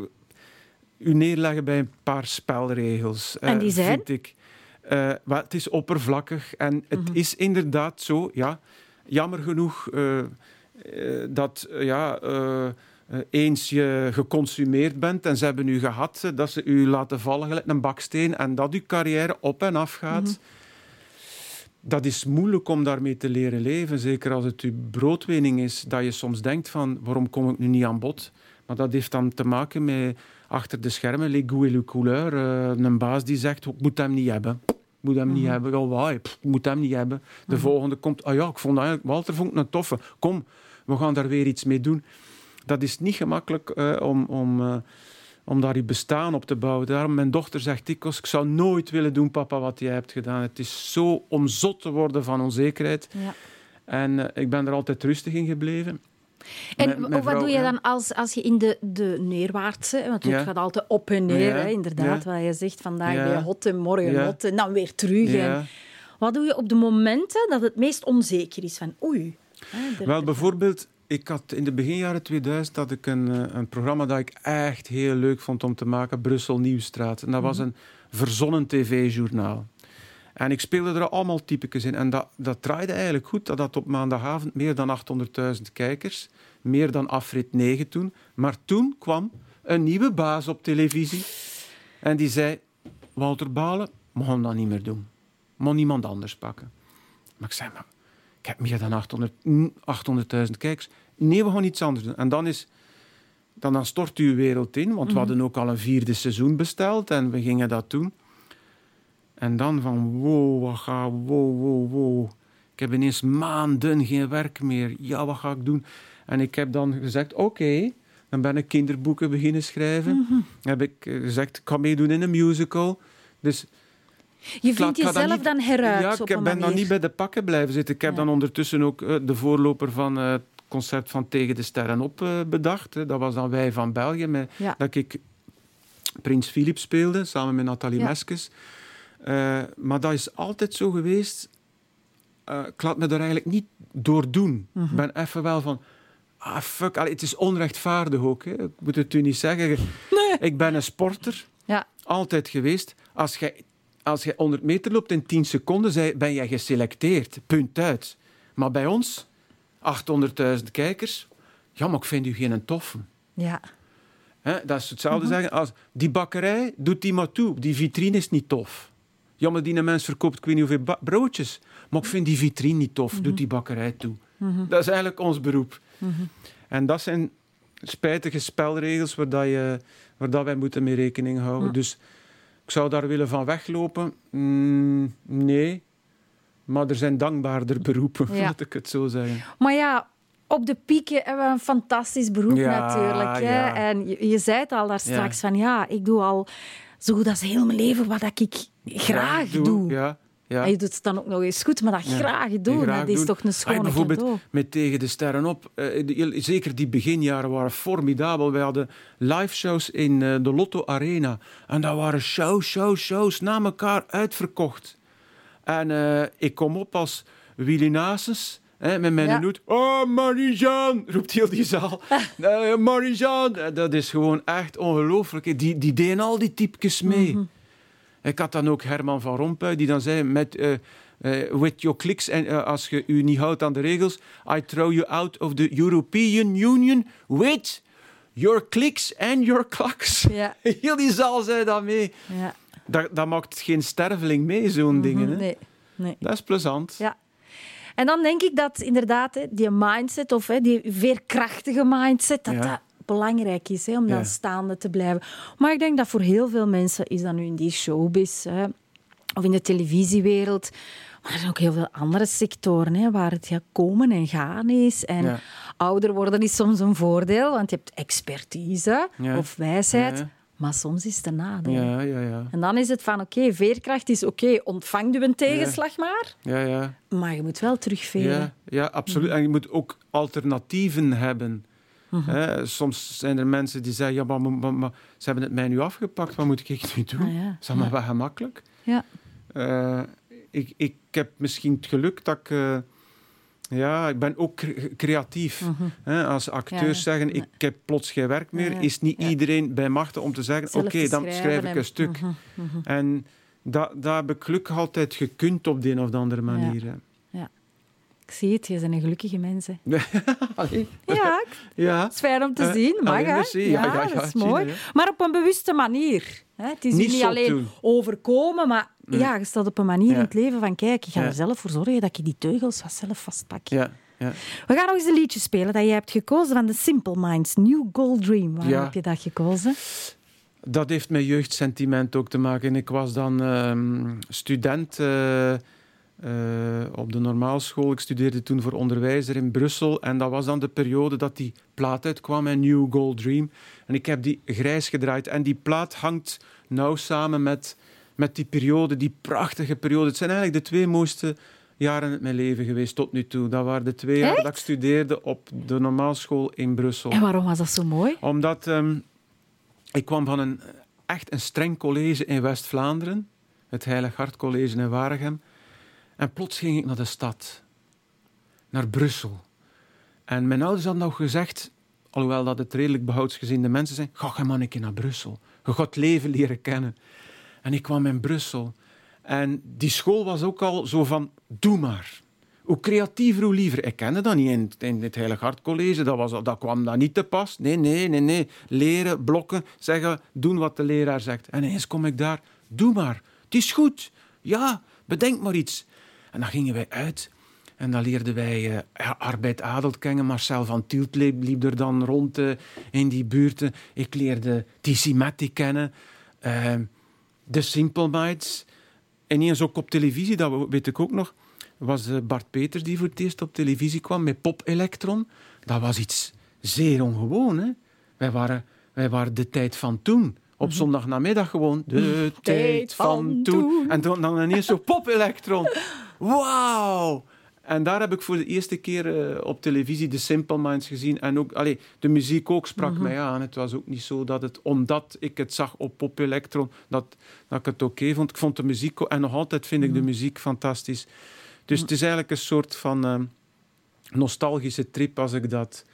u neerleggen bij een paar spelregels. En eh, die zijn? Vind ik. Eh, maar het is oppervlakkig en het Mhm. is inderdaad zo, ja. Jammer genoeg eh, eh, dat eh, ja, eh, eh, eens je geconsumeerd bent en ze hebben u gehad, eh, dat ze u laten vallen gelijk een baksteen en dat uw carrière op en af gaat. Mhm. Dat is moeilijk om daarmee te leren leven. Zeker als het uw broodwinning is. Dat je soms denkt van, waarom kom ik nu niet aan bod? Maar dat heeft dan te maken met achter de schermen, les goûts et les couleurs. eh, een baas die zegt, ik moet hem niet hebben. Ik moet hem niet hebben. Oh, waai, pff, ik moet hem niet hebben. De volgende komt, ah ja, ik vond eigenlijk, Walter vond ik een toffe. Kom, we gaan daar weer iets mee doen. Dat is niet gemakkelijk eh, om... om eh, om daar je bestaan op te bouwen. Daarom, mijn dochter zegt dikwijls, ik zou nooit willen doen, papa, wat jij hebt gedaan. Het is zo om zot te worden van onzekerheid. Ja. En eh, ik ben er altijd rustig in gebleven. En Mijn- mijn wat doe je dan als, als je in de, de neerwaartse... Want het Ja. gaat altijd op en neer, Ja, hè, inderdaad. Wat je zegt, vandaag ben je hot en morgen hot en dan weer terug. En wat doe je op de momenten dat het meest onzeker is? Van oei. hè, Wel, bijvoorbeeld, ik had in de beginjaren 2000 had ik een, eh, een programma dat ik echt heel leuk vond om te maken, Brussel Nieuwstraat. En dat was Mhm. een verzonnen tv-journaal. En ik speelde er allemaal typetjes in. En dat, dat draaide eigenlijk goed. Dat had op maandagavond meer dan 800.000 kijkers. Meer dan afrit 9 toen. Maar toen kwam een nieuwe baas op televisie. En die zei, Walter Balen, we gaan dat niet meer doen. Maar niemand anders pakken. Maar ik zei, maar ik heb meer dan 800 mm, 800.000 kijkers. Nee, we gaan iets anders doen. En dan, is, dan, dan stort uw wereld in, want we hadden ook al een vierde seizoen besteld en we gingen dat doen. En dan van, wow, wat ga, wow, wow, wow. Ik heb ineens maanden geen werk meer. Ja, wat ga ik doen? En ik heb dan gezegd, oké. Dan ben ik kinderboeken beginnen schrijven. Heb ik eh, gezegd, ik ga meedoen in een musical. Dus je vindt jezelf niet- dan heruit Ja, ik ben dan niet bij de pakken blijven zitten. Ik heb Ja. dan ondertussen ook eh, de voorloper van eh, het concert van Tegen de Sterren op eh, bedacht. hè. Dat was dan Wij van België. Met, Ja. Dat ik Prins Philip speelde, samen met Nathalie Ja. Meskes. Maar dat is altijd zo geweest. Ik laat me daar eigenlijk niet door doen. Mhm. Ik ben even wel van... Ah, fuck. Allee, het is onrechtvaardig ook. Hè. Ik moet het u niet zeggen. Ik ben een sporter. Ja. Altijd geweest. Als jij als je 100 meter loopt in 10 seconden, ben jij geselecteerd. Punt uit. Maar bij ons, 800.000 kijkers. Ja, maar ik vind u geen toffe. Ja. Dat is hetzelfde zeggen als die bakkerij, doet die maar toe. Die vitrine is niet tof. Ja, maar die mens verkoopt ik weet niet hoeveel ba- broodjes. Maar ik vind die vitrine niet tof. Doet die bakkerij toe. Dat is eigenlijk ons beroep. En dat zijn spijtige spelregels waar, dat je, waar dat wij moeten mee rekening houden. Dus ik zou daar willen van weglopen. Mm, nee. Maar er zijn dankbaarder beroepen, Ja. laat ik het zo zeggen. Maar ja, op de pieken hebben we een fantastisch beroep Ja, natuurlijk. Hè? ja. En je, je zei het al daar straks van ja, ik doe al zo goed als heel mijn leven wat ik graag doe. Ja, ja. En je doet het dan ook nog eens goed, maar dat Ja. graag doen, graag dat is toch een Ah, schone bijvoorbeeld cadeau. met Tegen de Sterren op. eh, zeker die beginjaren waren formidabel. Wij hadden live shows in eh, de Lotto Arena. En dat waren shows, shows, shows na elkaar uitverkocht. En eh, ik kom op als Willy Nasens. Hè, met mijn Ja. noot. Oh, Marie-Jean! roept heel die zaal. Eh, Marie-Jean! Dat is gewoon echt ongelooflijk. Die, die deden al die typjes mee. Mhm. Ik had dan ook Herman van Rompuy, die dan zei met, eh, with your clicks en eh, als je u niet houdt aan de regels, I throw you out of the European Union with your clicks and your clacks. Ja. Heel die zaal zei dat mee. Ja. Dat, dat maakt geen sterveling mee, zo'n dingen. Hè? Nee. nee. Dat is plezant. Ja. En dan denk ik dat inderdaad hè, die mindset, of hè, die veerkrachtige mindset, dat Ja. dat belangrijk is hè, om dan Ja. staande te blijven. Maar ik denk dat voor heel veel mensen, is dat nu in die showbiz hè, of in de televisiewereld, maar er zijn ook heel veel andere sectoren hè, waar het ja, komen en gaan is. En Ja. ouder worden is soms een voordeel, want je hebt expertise Ja. of wijsheid, maar soms is het een nadeel. Ja, ja, ja. En dan is het van, oké, veerkracht is oké, ontvang je een tegenslag maar, ja, ja. maar je moet wel terugveren. Ja, ja, absoluut. En je moet ook alternatieven hebben. Hè, soms zijn er mensen die zeggen, ja, maar, maar, ze hebben het mij nu afgepakt, wat moet ik nu doen? Ah, ja. Is dat maar wel gemakkelijk? Ja. Eh, ik, ik heb misschien het geluk dat ik... eh, ja, ik ben ook cre- creatief. Hè, als acteurs Mhm. Ja, ja. zeggen, ik heb plots geen werk meer, Ja, ja. is niet Ja. iedereen bij machten om te zeggen, oké, dan schrijf ik en- een stuk. Mhm, mhm. En dat, dat heb ik gelukkig altijd gekund op de een of andere manier. Zie het, je bent een gelukkige mens. hè. Allee. Ja, het Ja. is fijn om te Eh, zien. Mag, allee, hè? Ja, ja, ja, dat is mooi. ja. Maar op een bewuste manier. Hè? Het is Niet niet alleen doen. overkomen, maar ja, je staat op een manier Ja. in het leven van kijk, ik ga Ja. er zelf voor zorgen dat je die teugels zelf vastpak. Ja, ja. We gaan nog eens een liedje spelen dat je hebt gekozen van The Simple Minds, New Gold Dream. Waarom Ja. heb je dat gekozen? Dat heeft met jeugdsentiment ook te maken. Ik was dan ehm, student eh, eh, op de normaalschool. Ik studeerde toen voor onderwijzer in Brussel. En dat was dan de periode dat die plaat uitkwam, een New Gold Dream. En ik heb die grijs gedraaid. En die plaat hangt nauw samen met, met die periode, die prachtige periode. Het zijn eigenlijk de twee mooiste jaren in mijn leven geweest tot nu toe. Dat waren de twee jaar dat ik studeerde op de normaalschool in Brussel En waarom was dat zo mooi? omdat ehm, ik kwam van een echt een streng college in West-Vlaanderen, het Heilig Hart College in Waregem. En plots ging ik naar de stad, naar Brussel. En mijn ouders hadden nog gezegd, alhoewel dat het redelijk behoudsgezinde mensen zijn, ga je keer naar Brussel. Je gaat het leven leren kennen. En ik kwam in Brussel. En die school was ook al zo van, doe maar. Hoe creatiever, hoe liever. Ik kende dat niet in, het Heilig Hart College. Dat, was, dat kwam daar niet te pas. Nee, nee, nee, nee. Leren, blokken, zeggen, doen wat de leraar zegt. En ineens kom ik daar. Doe maar. Het is goed. Ja, bedenk maar iets. En dan gingen wij uit. En dan leerden wij ja, Arbeid Adelt kennen. Marcel van Tielt liep, liep er dan rond eh, in die buurten. Ik leerde Matty kennen. eh, de Simple Minds. En eens ook op televisie, dat weet ik ook nog, was eh, Bart Peters die voor het eerst op televisie kwam met Pop Electron. Dat was iets zeer ongewoon. Hè? Wij, waren, wij waren de tijd van toen. Op zondagnamiddag gewoon de tijd van toen. En dan, dan ineens zo Pop Electron. Wauw! En daar heb ik voor de eerste keer eh, op televisie de Simple Minds gezien. En ook, allee, de muziek ook sprak mij aan. Het was ook niet zo dat het, omdat ik het zag op Pop Electron, dat, dat ik het oké vond. Ik vond de muziek, ook- en nog altijd vind ik de muziek fantastisch. Dus het is eigenlijk een soort van eh, nostalgische trip als ik, dat,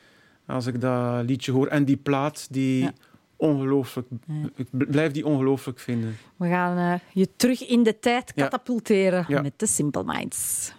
als ik dat liedje hoor. En die plaat, die Ja. Ongelooflijk, ik blijf die ongelooflijk vinden. We gaan eh, je terug in de tijd katapulteren Ja. met The Simple Minds.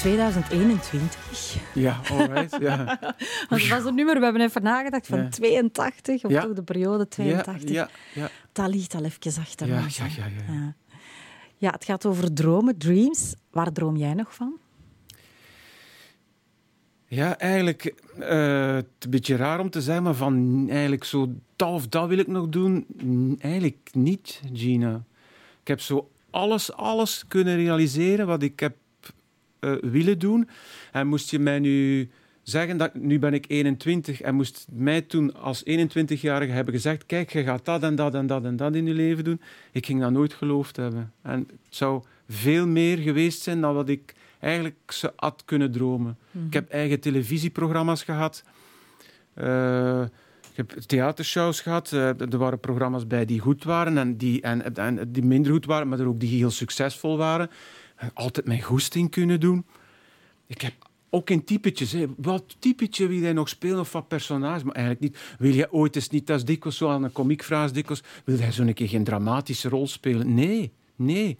2021. Ja, alright. Ja. Dat was een nummer, we hebben even nagedacht, van Ja. 82, of Ja. toch de periode 82. Ja, ja, ja. Dat ligt al even achter Ja, ons. ja, ja, ja. Ja. Ja, het gaat over dromen, dreams. Waar droom jij nog van? Ja, eigenlijk eh, het is een beetje raar om te zeggen, maar van eigenlijk zo dat of dat wil ik nog doen. Eigenlijk niet, Gina. Ik heb zo alles, alles kunnen realiseren wat ik heb eh, willen doen. En moest je mij nu zeggen dat nu ben ik 21 en moest mij toen als 21-jarige hebben gezegd: kijk, je gaat dat en dat en dat en dat in je leven doen. Ik ging dat nooit geloofd hebben. En het zou veel meer geweest zijn dan wat ik eigenlijk ze had kunnen dromen. Ik heb eigen televisieprogramma's gehad. Eh, ik heb theatershows gehad. Eh, er waren programma's bij die goed waren en die, en, en die minder goed waren, maar er ook die heel succesvol waren. Altijd mijn goesting kunnen doen. Ik heb ook in typetjes. Hè. Wat typetje wil jij nog spelen of wat personage? Maar eigenlijk niet. Wil jij ooit eens niet, dat is dikwijls zo aan een komiekvraag dikwijls, wil jij zo een keer geen dramatische rol spelen? Nee, nee.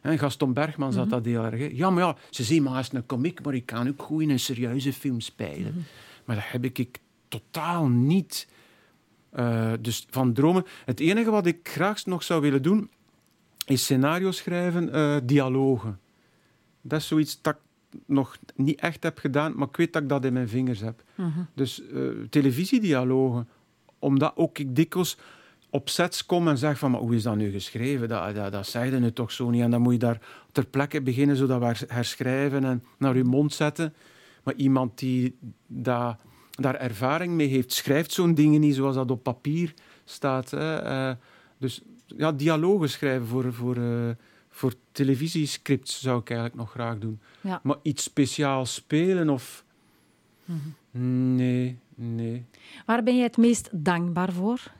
En Gaston Bergman zat dat heel erg. hè. Ja, maar ja, ze zien me als een komiek, maar ik kan ook goed in een serieuze film spelen. Maar dat heb ik, ik totaal niet. Eh, dus van dromen. Het enige wat ik graag nog zou willen doen, is scenario schrijven, eh, dialogen. Dat is zoiets dat ik nog niet echt heb gedaan, maar ik weet dat ik dat in mijn vingers heb. Dus eh, televisiedialogen. Omdat ook ik dikwijls op sets kom en zeg van, maar hoe is dat nu geschreven? Dat, dat, dat zei je nu toch zo niet. En dan moet je daar ter plekke beginnen, zodat we her- herschrijven en naar je mond zetten. Maar iemand die dat, daar ervaring mee heeft, schrijft zo'n dingen niet zoals dat op papier staat. Hè. Eh, dus ja, dialogen schrijven voor, voor, eh, voor televisiescripts zou ik eigenlijk nog graag doen. Ja. Maar iets speciaals spelen of... Nee, nee. Waar ben jij het meest dankbaar voor?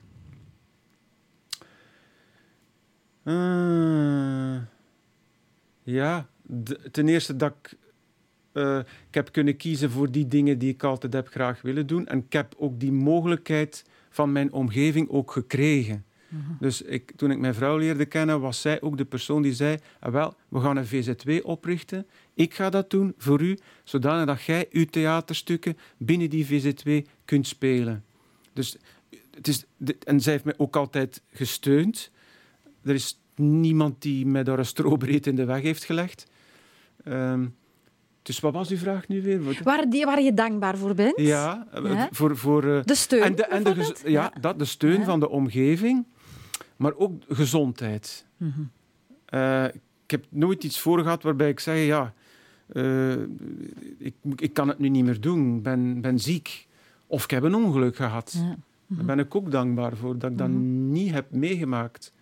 Ah, ja, ten eerste dat ik, eh, ik heb kunnen kiezen voor die dingen die ik altijd heb graag willen doen. En ik heb ook die mogelijkheid van mijn omgeving ook gekregen. Dus ik, toen ik mijn vrouw leerde kennen, was zij ook de persoon die zei: ah, wel, we gaan een VZW oprichten. Ik ga dat doen voor u, zodanig dat jij uw theaterstukken binnen die VZW kunt spelen. Dus het is, en zij heeft mij ook altijd gesteund. Er is niemand die mij daar een strobreed in de weg heeft gelegd. Ehm, dus wat was uw vraag nu weer? Waar, die, waar je dankbaar voor bent? Ja, Ja. voor... voor eh, De steun, en de, en ja, dat, de steun Ja. van de omgeving, maar ook gezondheid. Mhm. Eh, ik heb nooit iets voor gehad waarbij ik zeg, ja, eh, ik, ik kan het nu niet meer doen, ik ben, ben ziek. Of ik heb een ongeluk gehad. Ja. Daar ben ik ook dankbaar voor, dat ik dat niet heb meegemaakt.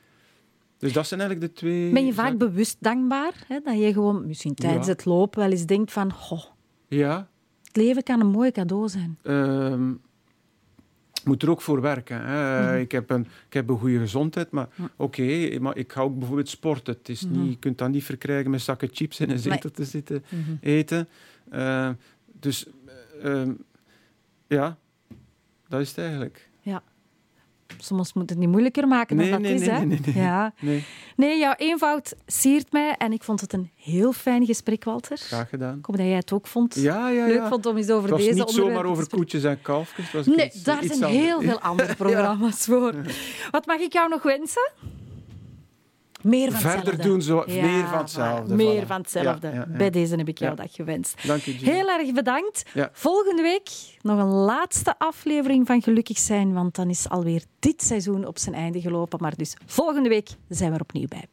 Dus dat zijn eigenlijk de twee... Ben je vaak zaken. bewust dankbaar? Hè? Dat je gewoon, misschien tijdens Ja. het lopen, wel eens denkt van... Goh, Ja, het leven kan een mooi cadeau zijn. ehm, moet er ook voor werken. Hè. Mhm. ik, heb een, ik heb een goede gezondheid, maar oké, maar ik ga ook bijvoorbeeld sporten. Het is Mhm. niet, je kunt dat niet verkrijgen met zakken chips in een zetel te zitten eten. Eh, dus eh, ehm, ja, dat is het eigenlijk. Ja. Soms moet het niet moeilijker maken Nee, dan dat nee, is. nee, hè? nee, nee. Ja. Nee, nee, jouw eenvoud siert mij en ik vond het een heel fijn gesprek, Walter. graag gedaan. Ik hoop dat jij het ook vond. Ja, ja, Leuk vond om eens over Het was deze niet zomaar onderwerpen over koetjes en kalfjes. was Nee, iets- daar iets zijn anders. heel veel andere programma's voor. Wat mag ik jou nog wensen? Meer van Verder hetzelfde. doen, Ja, meer van hetzelfde. Meer voilà. van hetzelfde. Ja, ja, ja. Bij deze heb ik jou dat gewenst. Dank je, Gina. Heel erg bedankt. Volgende week nog een laatste aflevering van Gelukkig zijn, want dan is alweer dit seizoen op zijn einde gelopen. Maar dus volgende week zijn we er opnieuw bij.